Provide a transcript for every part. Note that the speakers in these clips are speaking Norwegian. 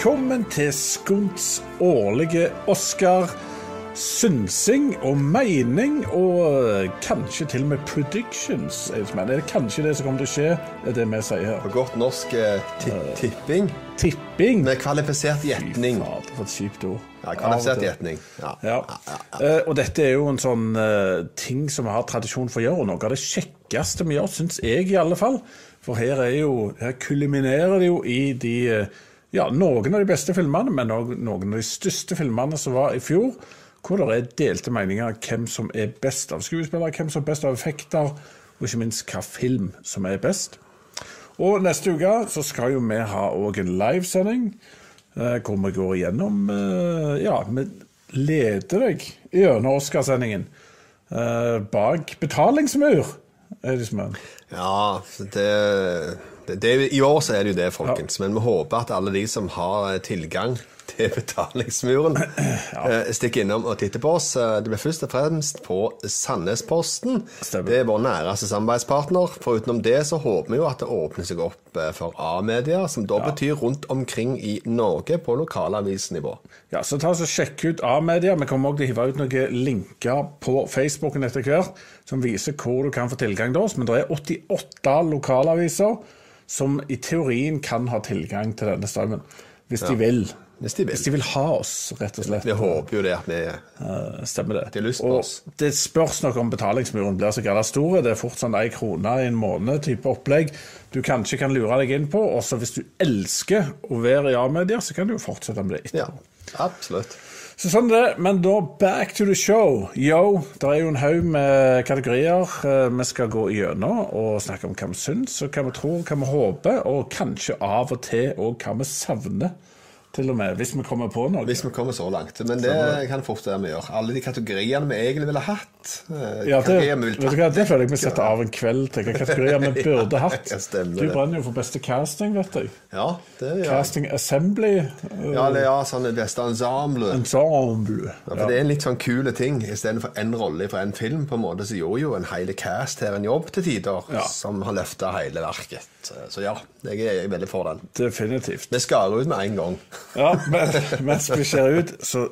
Velkommen til Skunts årlige Oscar. Synsing og mening og eh, kanskje til og med predictions. Er det kanskje det som kommer til å skje? Det er det vi sier her. På godt norsk eh, tipping Tipping. med kvalifisert gjetning. Fy Fader, for et kjipt ord. Ja, kvalifisert gjetning. Ja. Ja. Eh, og dette er jo en sånn eh, ting som vi har tradisjon for å gjøre, og noe av det kjekkeste vi gjør, syns jeg i alle fall. For her, er jo, her kulminerer det jo i de eh, ja, noen av de beste filmene, men òg noen av de største filmene som var i fjor. Hvor det er delte meninger om hvem som er best av skuespillere, hvem som er best av effekter, og ikke minst hva film som er best. Og neste uke så skal jo vi ha òg en livesending eh, hvor vi går igjennom eh, Ja, vi leder deg gjennom Oscarsendingen eh, bak betalingsmur. Er det som er? Ja, det, det, I år så er det jo det, folkens. Men vi håper at alle de som har eh, tilgang til betalingsmuren, ja. stikker innom og titter på oss. Eh, Det blir først og fremst på Sandnesposten. Det er vår næreste samarbeidspartner. For utenom det så håper vi jo at det åpner seg opp eh, for A-media, som da betyr rundt omkring i Norge på lokalavisnivå. Ja, så ta oss og Sjekk ut A-media. Vi kommer også til å hive ut noen linker på Facebooken etter hvert som viser hvor du kan få tilgang til oss. Men det er 88 lokalaviser som i teorien kan ha tilgang til denne strømmen. Hvis de vil. Hvis de vil. Hvis de vil ha oss, rett og slett. Vi håper jo det at vi uh, Stemmer det. De har lyst på og oss. det spørs nok om betalingsmuren blir så galt stor. Det er fort sånn ei krone i en måned type opplegg du kanskje kan lure deg inn på. Og så hvis du elsker å være i A-media, så kan du jo fortsette med det etterpå. Ja, absolutt. Så sånn det, Men da back to the show. Yo, det er jo en haug med kategorier eh, vi skal gå gjennom og snakke om hva vi syns, og hva vi tror, hva vi håper, og kanskje av og til òg hva vi savner. Til og med, hvis vi kommer på noe. Hvis vi kommer så langt. Men det kan fort være vi gjør. Alle de kategoriene vi egentlig ville hatt. eh, Ja, det, vet du hva, det føler jeg vi setter av en kveld til Hvilke kategorier vi burde hatt. Ja, Du brenner jo for beste casting, vet jeg. Ja, det gjør jeg. Casting Assembly eh, Ja, det ja, sånn beste ensemble. Ensemble. Ja, for Det er en litt sånn kule ting. Istedenfor én rolle fra en film, på en måte, så gjorde jo en hele cast her en jobb til tider, Ja. som har løfta hele verket. Så ja, jeg er veldig for den. Definitivt. Vi skar ut med en gang. Ja, men mens vi ser ut, så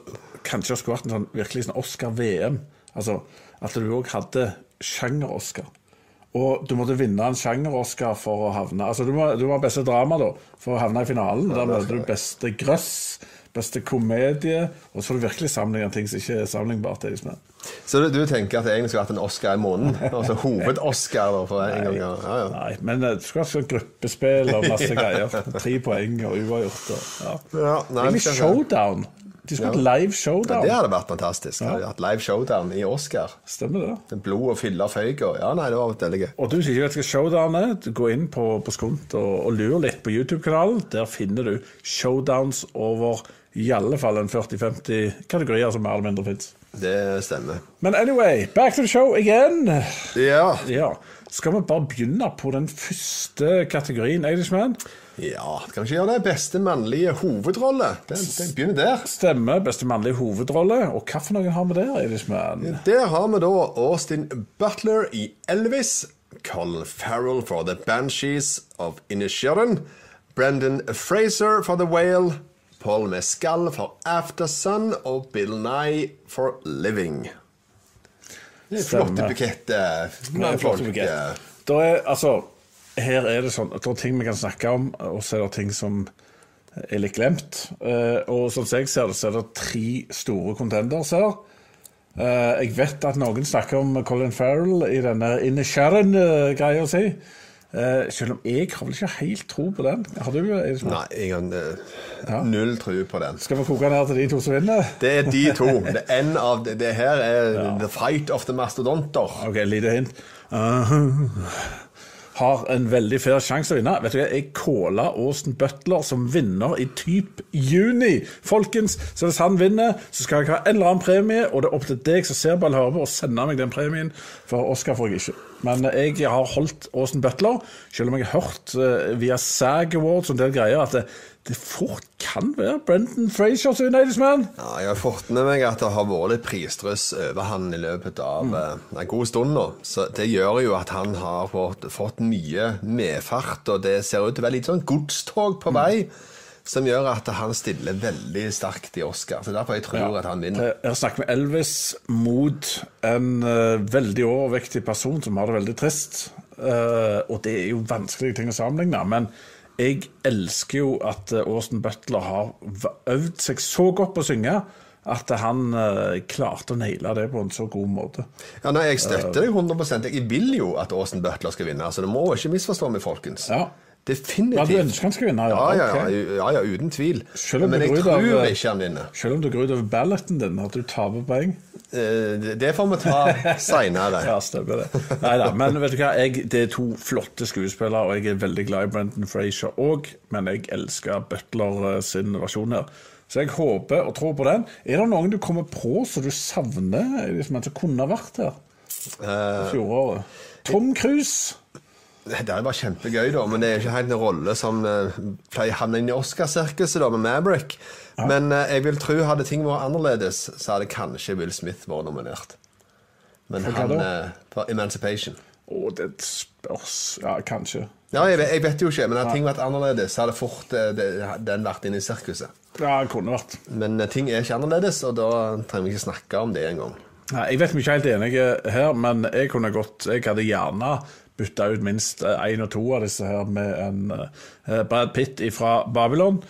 kanskje det skulle vært en sånn virkelig sånn Oscar-VM. Altså at du òg hadde sjanger-Oscar. Og du måtte vinne en sjanger-Oscar for å havne Altså du må, du må ha beste drama, da, for å havne i finalen. Der møter du beste grøss, beste komedie, og så får du virkelig sammenligne ting som ikke er sammenlignbart. det som er. Så du, du tenker at det egentlig skulle vært en Oscar i måneden? Altså hoved-Oscar for en gang? Ja, ja. Nei, men eh, det skulle vært sånn gruppespill og masse greier. Tre poeng og uavgjort. Ja. Ja, Egentlig skal showdown. De skulle hatt live Ja, showdown. det hadde vært fantastisk. Hadde vi hatt live showdown i Oscar. Stemmer det? Blod og fyller føyk og Ja, nei, det var veldig gøy. Og du som ikke vet hva showdown er, du gå inn på, på Skunt og, og lur litt på YouTube-kanalen. Der finner du showdowns over i alle fall en 40-50 kategorier som mer eller mindre fins. Det stemmer. Men anyway, back to the show again. Ja. Ja, Skal vi bare begynne på den første kategorien, Eidishman? ja. Kan vi ikke gjøre det? Beste mannlige hovedrolle? Den, den begynner der. Stemme, beste mannlige hovedrolle. Og hva for noen har vi der, Eidishman? Der har vi da Austin Butler i Elvis, Colin Farrell for The Banshees of Inisherin, Brendan Fraser for The Whale, Paul Mescal for Aftersun og Bill Nye for Living. Flotte buketter. Det er en flott bukett. Da er, altså, her er det sånn at det er ting vi kan snakke om, og så er det ting som er litt glemt. Eh, og sånn som jeg ser det, så er det tre store contenders her. Eh, jeg vet at noen snakker om Colin Farrell i denne Inner Sharon-greia si. Eh, selv om jeg har vel ikke helt tro på den. Har du? Det sånn? Nei, jeg har eh, null tro på den. Skal vi koke ned til de to som vinner? Det er de to. Det, en av, det, her er The Fight of the Mastodonter. Ok, lite hint. Uh, har en veldig fair sjanse å vinne. Vet du hva, Jeg caller Austin Butler som vinner i typ juni. Folkens, så hvis han vinner, så skal jeg ha en eller annen premie, og det er opp til deg som ser på eller hører på, å sende meg den premien, for Oscar får jeg ikke. Men jeg har holdt Austin Butler, selv om jeg har hørt eh, via SAG Awards og en del greier at det, det fort kan være Brendan Frasers som vinner Irishman. Ja, jeg har fått med meg at det har vært litt prisdryss over han i løpet av mm. en god stund nå. Så det gjør jo at han har fått, fått mye medfart, og det ser ut til å være litt sånn godstog på vei. som gjør at han stiller veldig sterkt i Oscar. Så derfor jeg tror at han vinner. Jeg snakker med Elvis mot en uh, veldig overvektig person som har det veldig trist. Uh, og det er jo vanskelige ting å sammenligne. Men jeg elsker jo at Austin Butler har øvd seg så godt på å synge at han uh, klarte å naile det på en så god måte. Ja, nei, Jeg støtter deg 100% Jeg vil jo at Austin Butler skal vinne. Så det må ikke misforstå meg, folkens. Ja. Definitivt. Ja, Du ønsker han skal vinne? Ja, ja, ja, ja, ja uten tvil. Men jeg tror av, ikke han vinner. Selv om det går ut over balloten din, at du taper poeng? Eh, det får vi ta seinere. ja, stemmer det. Neida, men vet du hva, jeg, det er to flotte skuespillere, og jeg er veldig glad i Brendan Frazier òg, men jeg elsker Butler eh, sin versjon her. Så jeg håper og tror på den. Er det noen du kommer på som du savner, liksom, som kunne vært her? Fjoråret? Tom Cruise? Det bare kjempegøy, da, men det er ikke helt en rolle som uh, pleier å havne inn i Oscarsirkuset med Maverick. Ja. Men uh, jeg vil tro hadde ting vært annerledes, så hadde kanskje Will Smith vært nominert. Men for han uh, For Emancipation. Å, oh, det spørs Ja, kanskje. Ja, jeg, jeg, vet jo ikke, men hadde ting vært annerledes, så hadde fort det, den vært inne i sirkuset. Ja, det kunne vært. Men ting er ikke annerledes, og da trenger vi ikke snakke om det engang. Jeg vet vi ikke helt enige her, men jeg kunne godt Jeg hadde gjerne bytta ut minst én og to av disse her med en uh, Brad Pitt fra Babylon.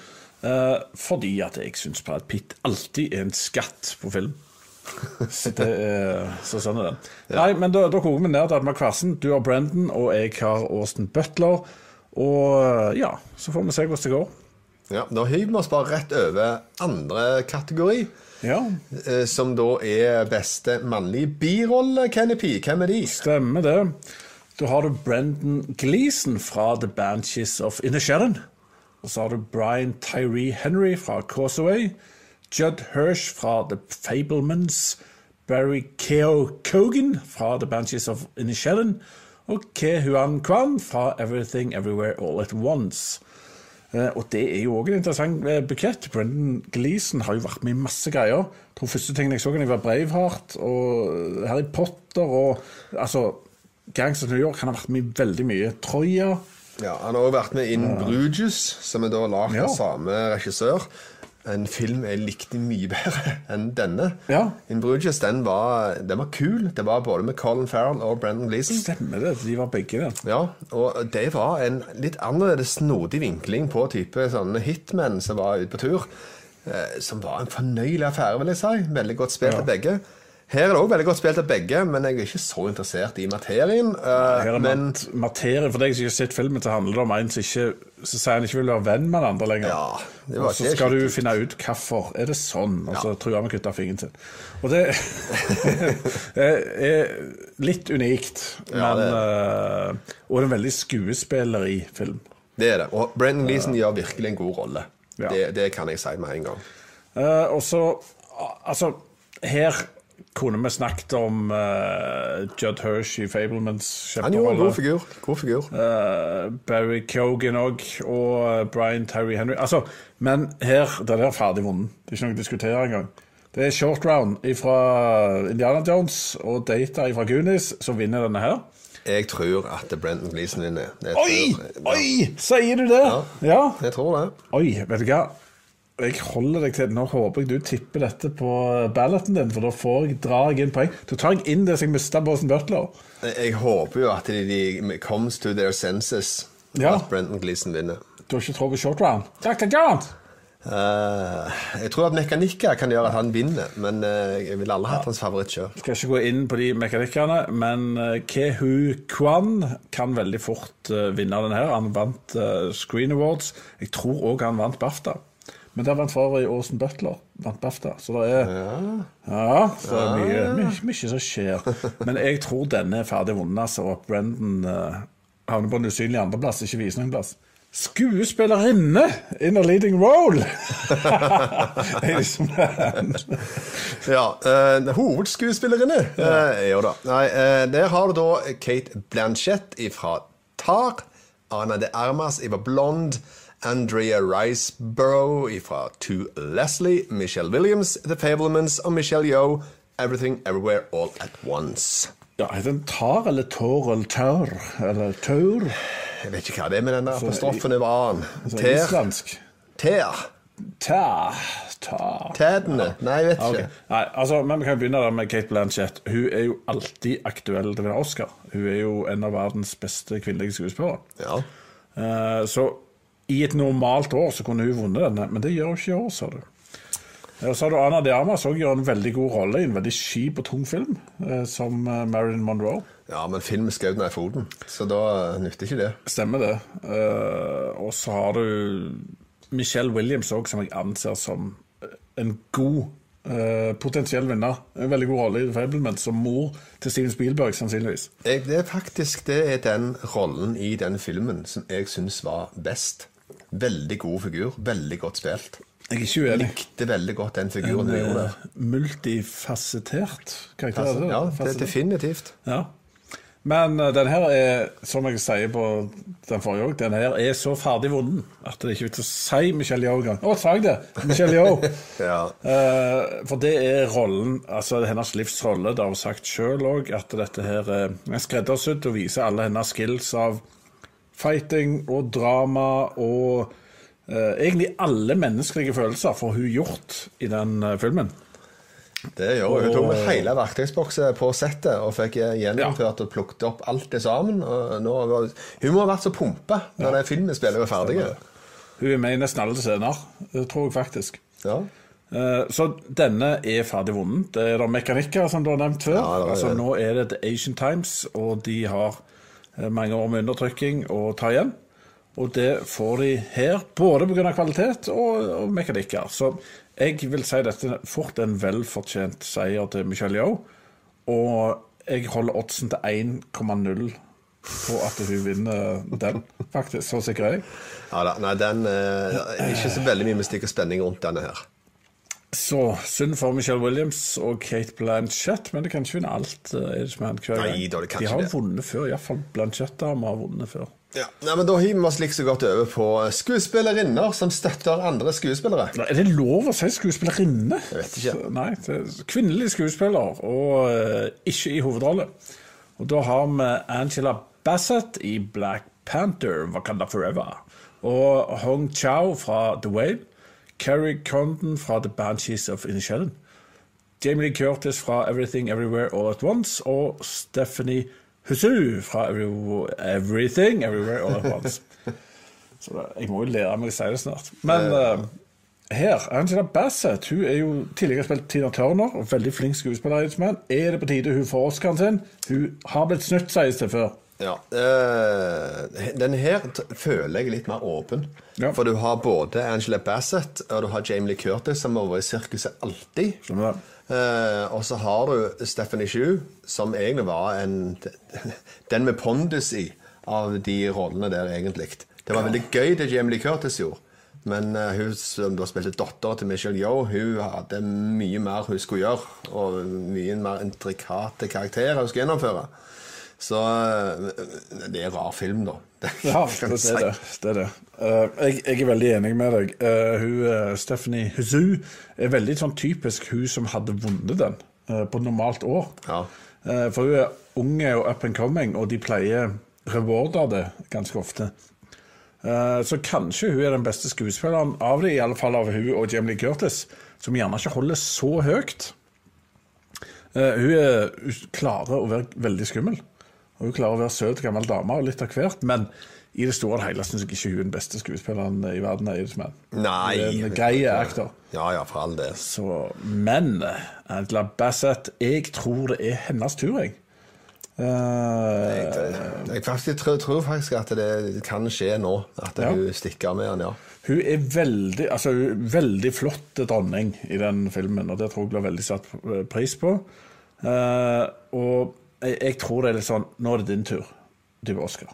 Uh, fordi at jeg syns Brad Pitt alltid er en skatt på film. Så, det uh, så sånn er det. Ja. Nei, men da, da koker vi ned til Admar Kvarsen. Du har Brendan, og jeg har Austin Butler. Og ja, så får vi se hvordan det går. Ja, Da hiver vi oss bare rett over andre kategori. Ja. Som da er beste mannlige birolle, Kenny P. Hvem er de? Stemmer det. Da har du Brendan Gleeson fra The Banshees of Inisherin. Og så har du Brian Tyree Henry fra Causeway. Judd Hirsch fra The Fablemans. Barry Keo Kogan fra The Banshees of Inisherin. Og Ke Huan Kwan fra Everything Everywhere All At Once. Uh, og det er jo òg en interessant uh, bukett. Brendan Gleeson har jo vært med i masse greier. Jeg tror første tingen jeg så han var Braveheart og Harry Potter og altså Gangs of New York. Han har vært med i veldig mye. Troya. Ja, Han har også vært med In Bruges, som er da lagd av samme regissør. En film jeg likte mye bedre enn denne. Ja. In Bruges den var, den var kul. Det var både med Colin Farrell og Brendan Gleeson. Stemmer det. De var begge der. Ja, og det var en litt annerledes snodig vinkling på type sånne hitmen som var ute på tur. Eh, som var en fornøyelig affære, vil jeg si. Veldig godt spilt av ja. begge. Her er det òg veldig godt spilt av begge, men jeg er ikke så interessert i materien. Uh, her er men... materie, For deg som ikke har sett filmen, så handler det om en som ikke så sier han ikke vil være venn med den andre lenger. Ja, og så skal du finne ut hvorfor. Er det sånn? Og så ja. truer han med å kutte fingeren sin. Og det er litt unikt, ja, det uh, Og en veldig skuespiller i film. Det er det. Og Brendan Leeson uh, gjør virkelig en god rolle. Ja. Det, det, kan jeg si med en gang. Uh, og så Altså, her kunne vi snakket om uh, Judd Hirsch i Fablemans Han gjorde en god figur. God figur. Uh, Barry Kogan òg, og uh, Brian Terry Henry. Altså, men her det er ferdig vunnet. Det er ikke noe å diskutere engang. Det er short round fra Indiana Jones og Data fra Goonies som vinner denne her. Jeg tror at Brenton Gleeson vinner. Oi! Tror, ja. Oi! Sier du det? Ja, ja, jeg tror det. Oi, vet du hva? Jeg holder deg til Nå håper jeg du tipper dette på balloten din, for da får jeg, drar jeg inn poeng. Da tar jeg inn det som jeg mista Boston Butler. Jeg håper jo at de, de comes to their senses, ja. at Brenton Gleeson vinner. Du har ikke tro på short round? Dr. John! Uh, jeg tror at mekanikker kan gjøre at han vinner, men uh, jeg ville aldri hatt hans favorittkjør. Skal ikke gå inn på de mekanikkene, men uh, Kehu Kwan kan veldig fort uh, vinne den her. Han vant Screen Awards. Jeg tror òg han vant BAFTA. Men der vant for øvrig Åsen Butler. Vant BAFTA. Så det er Ja, så det er mye, mye, mye, som skjer. Men jeg tror denne er ferdig vunnet, altså, og at Brendan uh, havner på en usynlig andreplass, ikke viser noen plass. Skuespillerinne in a leading role! ja. Uh, hovedskuespillerinne. Uh, ja da. Nei, uh, der har du da Kate Blanchett fra Tar. Ana de Armas fra Blond. Andrea Riceborough fra To Leslie, Michelle Williams, The Fablements og Michelle Yo, Everything Everywhere All At Once. Ja, Heter den Tar eller Tår eller Tør? Eller Tør? Jeg vet ikke hva det er med den der apostrofen over a-en. Ter. Islandsk. Ter. Ta, ta. Tedene. Nei, jeg vet okay. ikke. Nei, altså, men Vi kan begynne da med Kate Blanchett. Hun er jo alltid aktuell til å vinne Oscar. Hun er jo en av verdens beste kvinnelige skuespillere. Ja. Uh, så i et normalt år så kunne hun vunnet denne, men det gjør hun ikke i år, sa du. Og Så har du Anna de Armas som gjør en veldig god rolle i en veldig kjip og tung film, eh, som eh, Marilyn Monroe. ja, men film skjøt meg i foten, så da eh, nytter ikke det. Stemmer det. Eh, og så har du Michelle Williams òg, som jeg anser som en god eh, potensiell vinner. En veldig god rolle i The Fablements, som mor til Steven Spielberg, sannsynligvis. Det er faktisk det er den rollen i den filmen som jeg syns var best. Veldig god figur, veldig godt spilt. Jeg er ikke uenig. Likte veldig godt den figuren En gjorde. eh, multifasettert karakter. er det det? Ja, det er definitivt. Ja. Men uh, den her er, som jeg sier på den forrige òg, den her er så ferdig vunnen at det er ikke vits å si Michelle Yeoh engang. Å, sa jeg det? Michelle Yeoh. Ja. uh, for det er rollen, altså hennes livsrolle. Det har hun sagt sjøl òg, at dette her er er skreddersydd og viser alle hennes skills av fighting og drama og eh, egentlig alle menneskelige følelser får hun gjort i den eh, filmen. Det gjør hun. Hun tok med hele verktøysboksen på settet og fikk gjennomført og plukket opp alt det sammen. Og nå, hun må ha vært så pumpa når den filmen spiller er ferdig. Hun er med i nesten alle scener, tror jeg faktisk. Ja. Eh, Så denne er ferdig vunnet. Det er da mekanikker, som du har nevnt før. Ja, altså, nå er det The Asian Times, og de har eh, mange år med undertrykking å ta igjen. Og det får de her, både pga. kvalitet og, og mekanikker. Så jeg vil si dette er fort en velfortjent seier til Michelle Yo. Og jeg holder oddsen til 1,0 på at hun vinner den, faktisk. Så sikker er jeg. Ja da, nei, den er Ikke så veldig mye mystikk og spenning rundt denne her. Så synd for Michelle Williams og Kate Blanchett, men det kan ikke vinne alt. eh, Irishman hver gang. Nei, da, det kan De ikke har det. vunnet før, iallfall Blanchett-damer har vunnet før. Ja. Nei, men Da hiver vi oss like så godt over på skuespillerinner som støtter andre skuespillere. Nei, Er det lov å si skuespillerinne? Jeg vet ikke. Nei, det er kvinnelig skuespiller, og uh, ikke i hovedrolle. Og da har vi Angela Bassett i Black Panther, Wakanda Forever. Og Hong Chau fra The Whale. Carrie Condon fra The Banshees of Inisherin. Jamie Lee Curtis fra Everything Everywhere All At Once. Og Stephanie Husu fra Every, Everything Everywhere All At Once. Så da, jeg må jo lære meg å si det snart. Men uh, her, Angela Bassett hun er jo tidligere spilt Tina Turner, og veldig flink skuespiller. X-Men. Er det på tide hun får Oscaren sin? Hun har blitt snytt, sies det før. Ja, eh, Den her føler jeg litt mer åpen. Ja. For du har både Angela Bassett og du har Jamie Lee Curtis, som har vært i sirkuset alltid. Skjønner? Eh, og så har du Stephanie Shue, som egentlig var en, den med pondus i av de rollene der, egentlig. Det var veldig gøy det Jamie Lee Curtis gjorde. Men uh, hun som da spilte dattera til Michelle Yeoh, hun hadde mye mer hun skulle gjøre. Og mye mer intrikate karakterer hun skulle gjennomføre. Så eh, det er en rar film, da. Ja, det, det er det. det, er det. Eh, jeg, jeg er veldig enig med deg. Eh, hun, eh, Stephanie Huzu er veldig sånn typisk hun som hadde vunnet den eh, på normalt år. Ja. Eh, for hun er unge og up and coming, og de pleier rewarder det ganske ofte. Eh, så kanskje hun er den beste skuespilleren av det, i alle fall av hun og Jamie Curtis, som gjerne ikke holder så høyt. Eh, hun, er, hun klarer å være veldig skummel. Og hun klarer å være søt gammel dame og litt av hvert, men i det store og hele syns jeg ikke hun er den beste skuespilleren i verden. er Irishman. Nei. En grei aktor. Ja, ja, for all del. Så, men Angela Bassett, jeg tror det er hennes tur, jeg. Uh, Jeg, jeg faktisk tror, tror faktisk at det kan skje nå. At Ja. hun stikker med han, ja. Hun er veldig, altså, hun er veldig flott dronning i den filmen, og det tror jeg blir veldig satt pris på. Uh, og jeg, jeg tror det er litt sånn Nå er det din tur, du Oscar.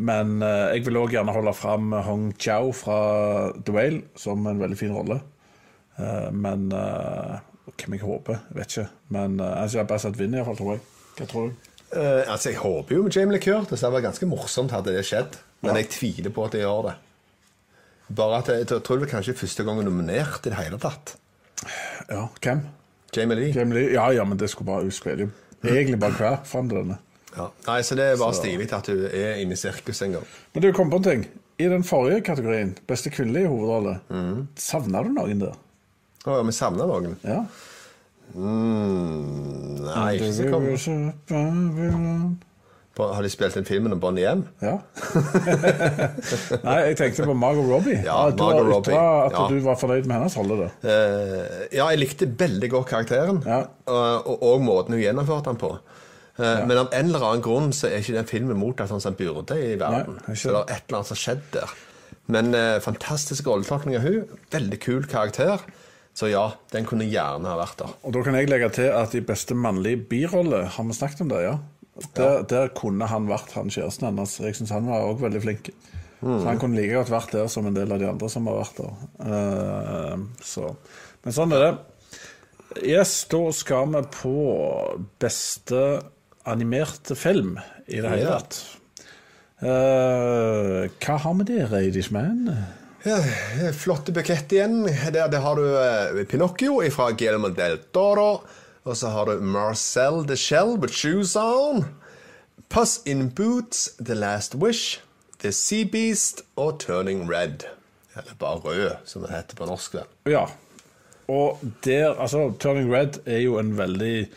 Men eh, jeg vil òg gjerne holde fram Hong Chau fra The Whale som en veldig fin rolle. Eh, men uh, hvem jeg håper, vet ikke. Men uh, Angela Bassett vinner iallfall, tror jeg. Hva tror du? Eh, altså, Jeg håper jo med Jamie Lee Curtis. Det hadde vært ganske morsomt hadde det skjedd. Men jeg tviler på at jeg gjør det. Bare at jeg, jeg tror det er kanskje første gang er nominert i det hele tatt. Ja, hvem? Jamie Lee. Jamie Lee? Ja, ja, men det skulle bare Hun spiller er egentlig bare andre. Ja. Nei, så det er bare stilig at du er inne i sirkus en gang. Men du kom på en ting. i den forrige kategorien, beste kvinnelige hovedrolle, mm. savna du noen der? Å, ja, vi savner noen. Ja. Mm, nei, ikke så kom. Har de spilt inn filmen om Bonnie M? Ja. Nei, jeg tenkte på Margot Robbie. Ja, du Margot har ytra Robbie, at ja. du var fornøyd med hennes rolle. Eh, ja, jeg likte veldig godt karakteren, Ja. og, og, måten hun gjennomførte den på. Ja. Men av en eller annen grunn så er ikke den filmen mottatt sånn som den burde i verden. Nei, så det er et eller annet som har skjedd der. Men eh, fantastisk rolletolkning av hun, veldig kul karakter. Så ja, den kunne gjerne ha vært der. Og da kan jeg legge til at i beste mannlige birolle, har vi snakket om det, ja? Der, der kunne han vært han kjæresten hennes. Jeg syns han var òg veldig flink. Så han kunne like godt vært der som en del av de andre som har vært der. Uh, så. Men sånn er det. Yes, da skal vi på beste animerte film i det hele tatt. Uh, hva har vi der, Eidishman? Ja, flotte bukett igjen. Der, der har du eh, Pinocchio fra Guillermo del Toro. Og så har du Marcel the Shell with shoes on. Puss in Boots, The Last Wish, The Sea Beast og Turning Red. Eller bare rød, som det heter på norsk. vel. Ja. Og der Altså, Turning Red er jo en veldig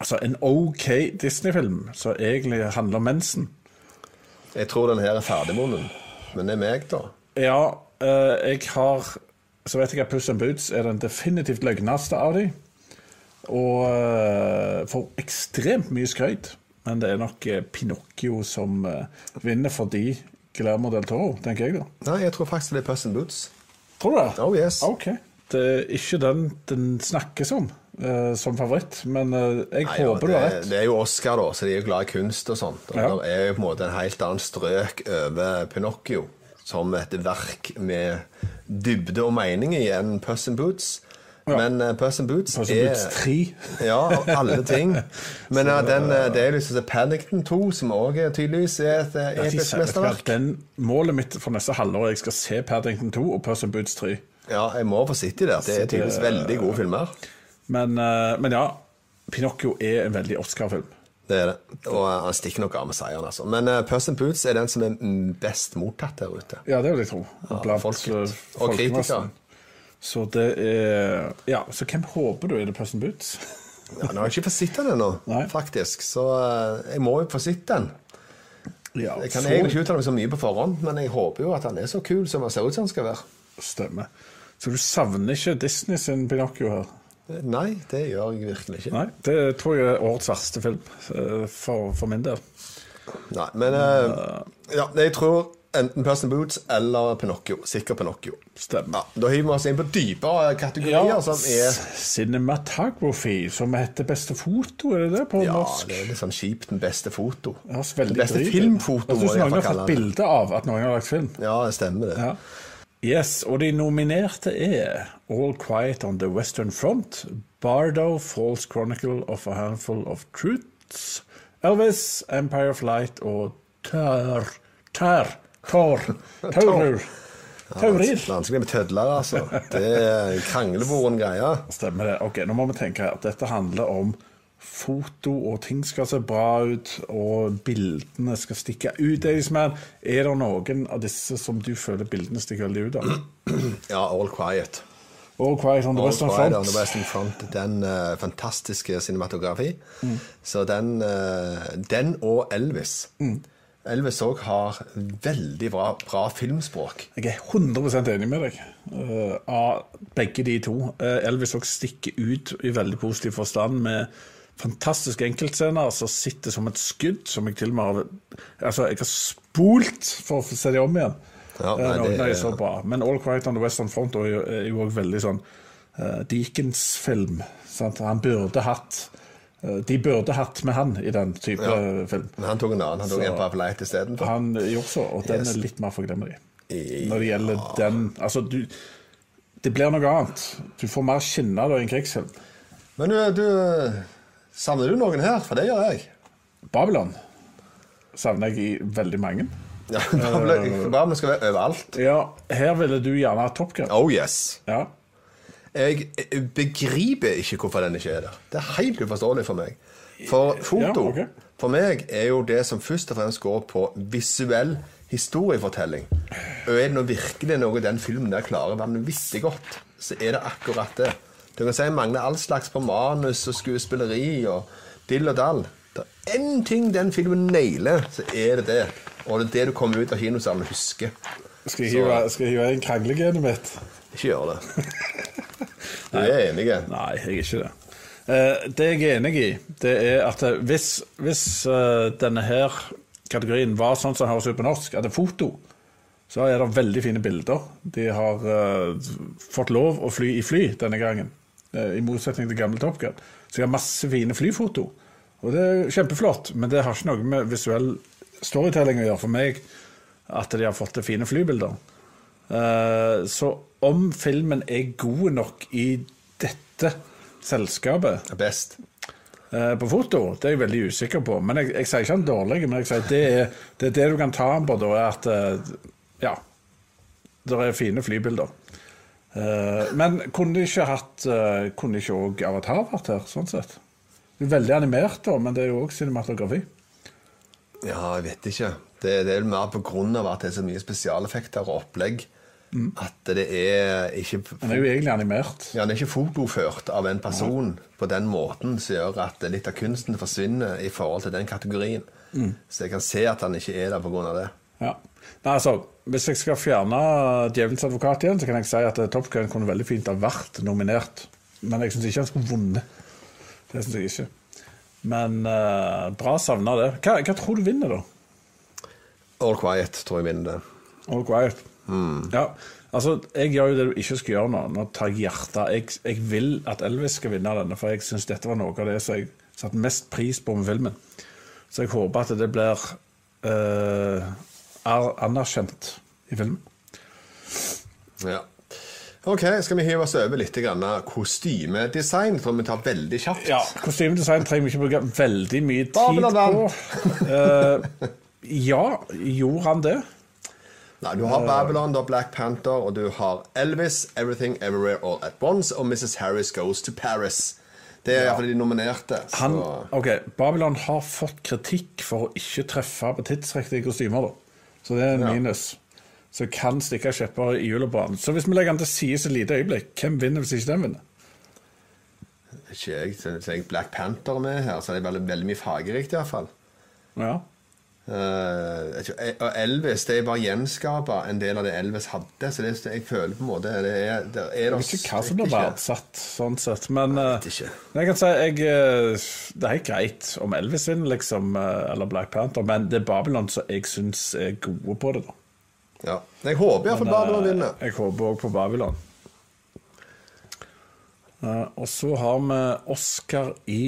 Altså, en OK Disney-film som egentlig handler om mensen. Jeg tror den her er ferdigmunnen. Men det er meg, da. Ja, eh, jeg har Så vet jeg at Puss in Boots er den definitivt løgneste av de. Og eh, får ekstremt mye skryt. Men det er nok eh, Pinocchio som eh, vinner fordi Guillermo del Toro, tenker jeg da. Nei, jeg tror faktisk det er Puss in Boots. Tror du det? Oh yes. Ok. Det er ikke den den snakkes om uh, som favoritt, men uh, jeg Nei, håper du det, har rett. det er jo Oscar, da, så de er jo glad i kunst og sånt. Og Ja. Det er jo på en måte en helt annen strøk over Pinocchio som et verk med dybde og mening i enn Puss in Boots. Ja. Men uh, Puss and Boots Altså, er Boots 3. Ja, av alle ting. Men ja, den, uh, det er liksom så Paddington 2, som òg tydeligvis er et eh, episk mesterverk. Den, målet mitt for neste halvår er jeg skal se Paddington 2 og Puss and Boots 3. Ja, jeg må få sitte i der. Det er tydeligvis veldig gode filmer. Men, eh, men ja, Pinocchio er en veldig Oscar-film. Det er det. Og eh, han stikker nok av med seieren, altså. Men uh, Puss in Boots er den som er best mottatt der ute. Ja, det vil jeg tro. Blant folket. eh, Og kritikere. Så det er Ja, så hvem håper du er det Person Boots? Ja, nå har jeg ikke fått sett den ennå, faktisk. Så eh, jeg må jo få sett den. Ja, Jeg kan så- egentlig ikke uttale meg så mye på forhånd, men jeg håper jo at han er så kul som han ser ut som han skal være. Stemmer. Så du savner ikke Disney sin Pinocchio her? Nei, det gjør jeg virkelig ikke. Nei, det tror jeg er årets verste film eh, for, for min del. Nei, men uh, ja, jeg tror enten Puss Boots eller Pinocchio. Sikkert Pinocchio. Stemmer. Ja, Da hiver vi oss inn på dypere kategorier, som er Cinematography, som heter beste foto, er det det på Ja, norsk? det er litt sånn kjipt. Den beste foto. Det den Det beste ut. filmfoto, Jeg må synes jeg noen har fått kalle bilde av at noen har lagt film. Ja, det stemmer, det. Ja. Yes, og de nominerte er All Quiet on the Western Front, Bardo, False Chronicle of a Handful of Truths, Elvis, Empire of Light og Tør Tør Tor Taurer. Taurir. Vanskelig med tødler, altså. Det er en kranglevoren greie. Stemmer det. Ok, nå må vi tenke at Dette handler om foto, og ting skal se bra ut, og bildene skal stikke ut. Daysman. Er det noen av disse som du føler bildene stikker veldig ut av? Ja, All Quiet. All Quiet on the All Western Quiet Front. on the Western Front. Den uh, fantastiske cinematografi. Så den, uh, den og Elvis. Elvis òg har veldig bra, bra filmspråk. Jeg er 100% enig med deg Uh, av begge de to. Uh, Elvis også stikker ut i veldig positiv forstand med fantastiske enkeltscener som sitter som et skudd, som jeg til og med har Altså, jeg har spolt for å se dem om igjen. Ja, Eh, nei, det når jeg er- så bra. Men All Quiet on the Western Front er jo- òg veldig sånn uh, Dickens-film. Han burde hatt eh, De burde hatt med han i den type Ja. film. Men han tok en annen. Han tok Så- en på Appelite istedenfor. Han gjorde så, og den Yes. er litt mer forglemmelig. Når det gjelder den Altså, du Det blir noe annet. Du får mer skinner i en krigsfilm. Men du, du Savner du noen her? For det gjør jeg. Babylon savner jeg i veldig mange. Ja, Babylon Babylon skal være overalt. Ja, her ville du gjerne ha Top Gun. Oh yes. Ja. Jeg begriper ikke hvorfor den ikke er der. Det er helt uforståelig for meg. For foto Ja, okay. for meg er jo det som først og fremst går på visuell historiefortelling. Og er det nå virkelig noe den filmen der klarer vanvittig godt, så er det akkurat det. Du kan si mangler all slags på manus og skuespilleri og dill og dall. Det er én ting den filmen nailer, så er det det. Og det er det du kommer ut av kinosalen og husker. Skal jeg hive inn kranglegenet mitt? Ikke gjør det. Du er enig? Nei, jeg er ikke det. Eh, det jeg er enig i, det er at eh, hvis, hvis eh, denne her kategorien var sånn som den høres ut på norsk, at det er foto, så er det veldig fine bilder. De har fått lov å fly i fly denne gangen, i motsetning til gamle Top Gun. Så de har masse fine flyfoto. Og det er kjempeflott, men det har ikke noe med visuell storytelling å gjøre for meg at de har fått til fine flybilder. Eh, så om filmen er god nok i dette selskapet Best. eh, på foto, det er jeg veldig usikker på. Men jeg, jeg sier ikke han dårlig, men jeg sier det er det, er det du kan ta han på, da, er at eh, ja, det er fine flybilder. Men kunne ikke hatt Kunne ikke òg Avatar vært her, sånn sett? Det er veldig animert, da, men det er jo òg cinematografi. Ja, jeg vet ikke. Det, det er mer på grunn av at det er så mye spesialeffekter og opplegg. At det er ikke Han er jo egentlig animert. Ja, Han er ikke fotoført av en person på den måten som gjør at litt av kunsten forsvinner i forhold til den kategorien. Så jeg kan se at han ikke er der av det. Ja. Nei, altså, Hvis jeg skal fjerne Djevelens advokat igjen, så kan jeg si at eh, Top Gun kunne veldig fint ha vært nominert. Men jeg syns ikke han skulle vunnet. Det syns jeg ikke. Men uh, bra savna det. Hva, hva tror du vinner, da? All Quiet tror jeg vinner det. All quiet. Ja, altså, jeg gjør jo det du ikke skal gjøre nå. Nå tar jeg hjertet. Jeg, jeg vil at Elvis skal vinne denne, for jeg syns dette var noe av det som jeg satte mest pris på med filmen. Så jeg håper at det blir uh, er anerkjent i filmen. Ja. Ok, skal vi hive oss over litt grann kostymedesign? Tror vi tar veldig kjapt. Ja, Kostymedesign trenger vi ikke bruke veldig mye tid på. uh, ja, gjorde han det? Nei, Du har Babylon, du har Black Panther, og du har Elvis, Everything Everywhere All At Once og Mrs. Harris Goes to Paris. Det er iallfall de nominerte. Så. Han, ok, Babylon har fått kritikk for å ikke treffe på tidsriktige kostymer. da. Så det er en Ja. minus. Så kan stikke kjepper i hjulet på han. Så hvis vi legger han til side et lite øyeblikk, hvem vinner hvis ikke den vinner? Ikke jeg, så jeg Black Panther er med her, så det er veldig, veldig mye fargerikt iallfall. Ja. Uh, og Elvis det er bare gjenskapa en del av det Elvis hadde. Så det, jeg føler på en måte det er, det er Jeg vet ikke hva som blir verdsatt, sånn sett. Men Jeg eh, jeg kan si jeg, eh, det er helt greit om Elvis vinner, liksom, eh, eller Black Panther, men det er Babylon som jeg syns er gode på det. da. Ja. Jeg håper iallfall Babylon Eh, vinner. Jeg håper òg på Babylon. Eh, og så har vi Oscar i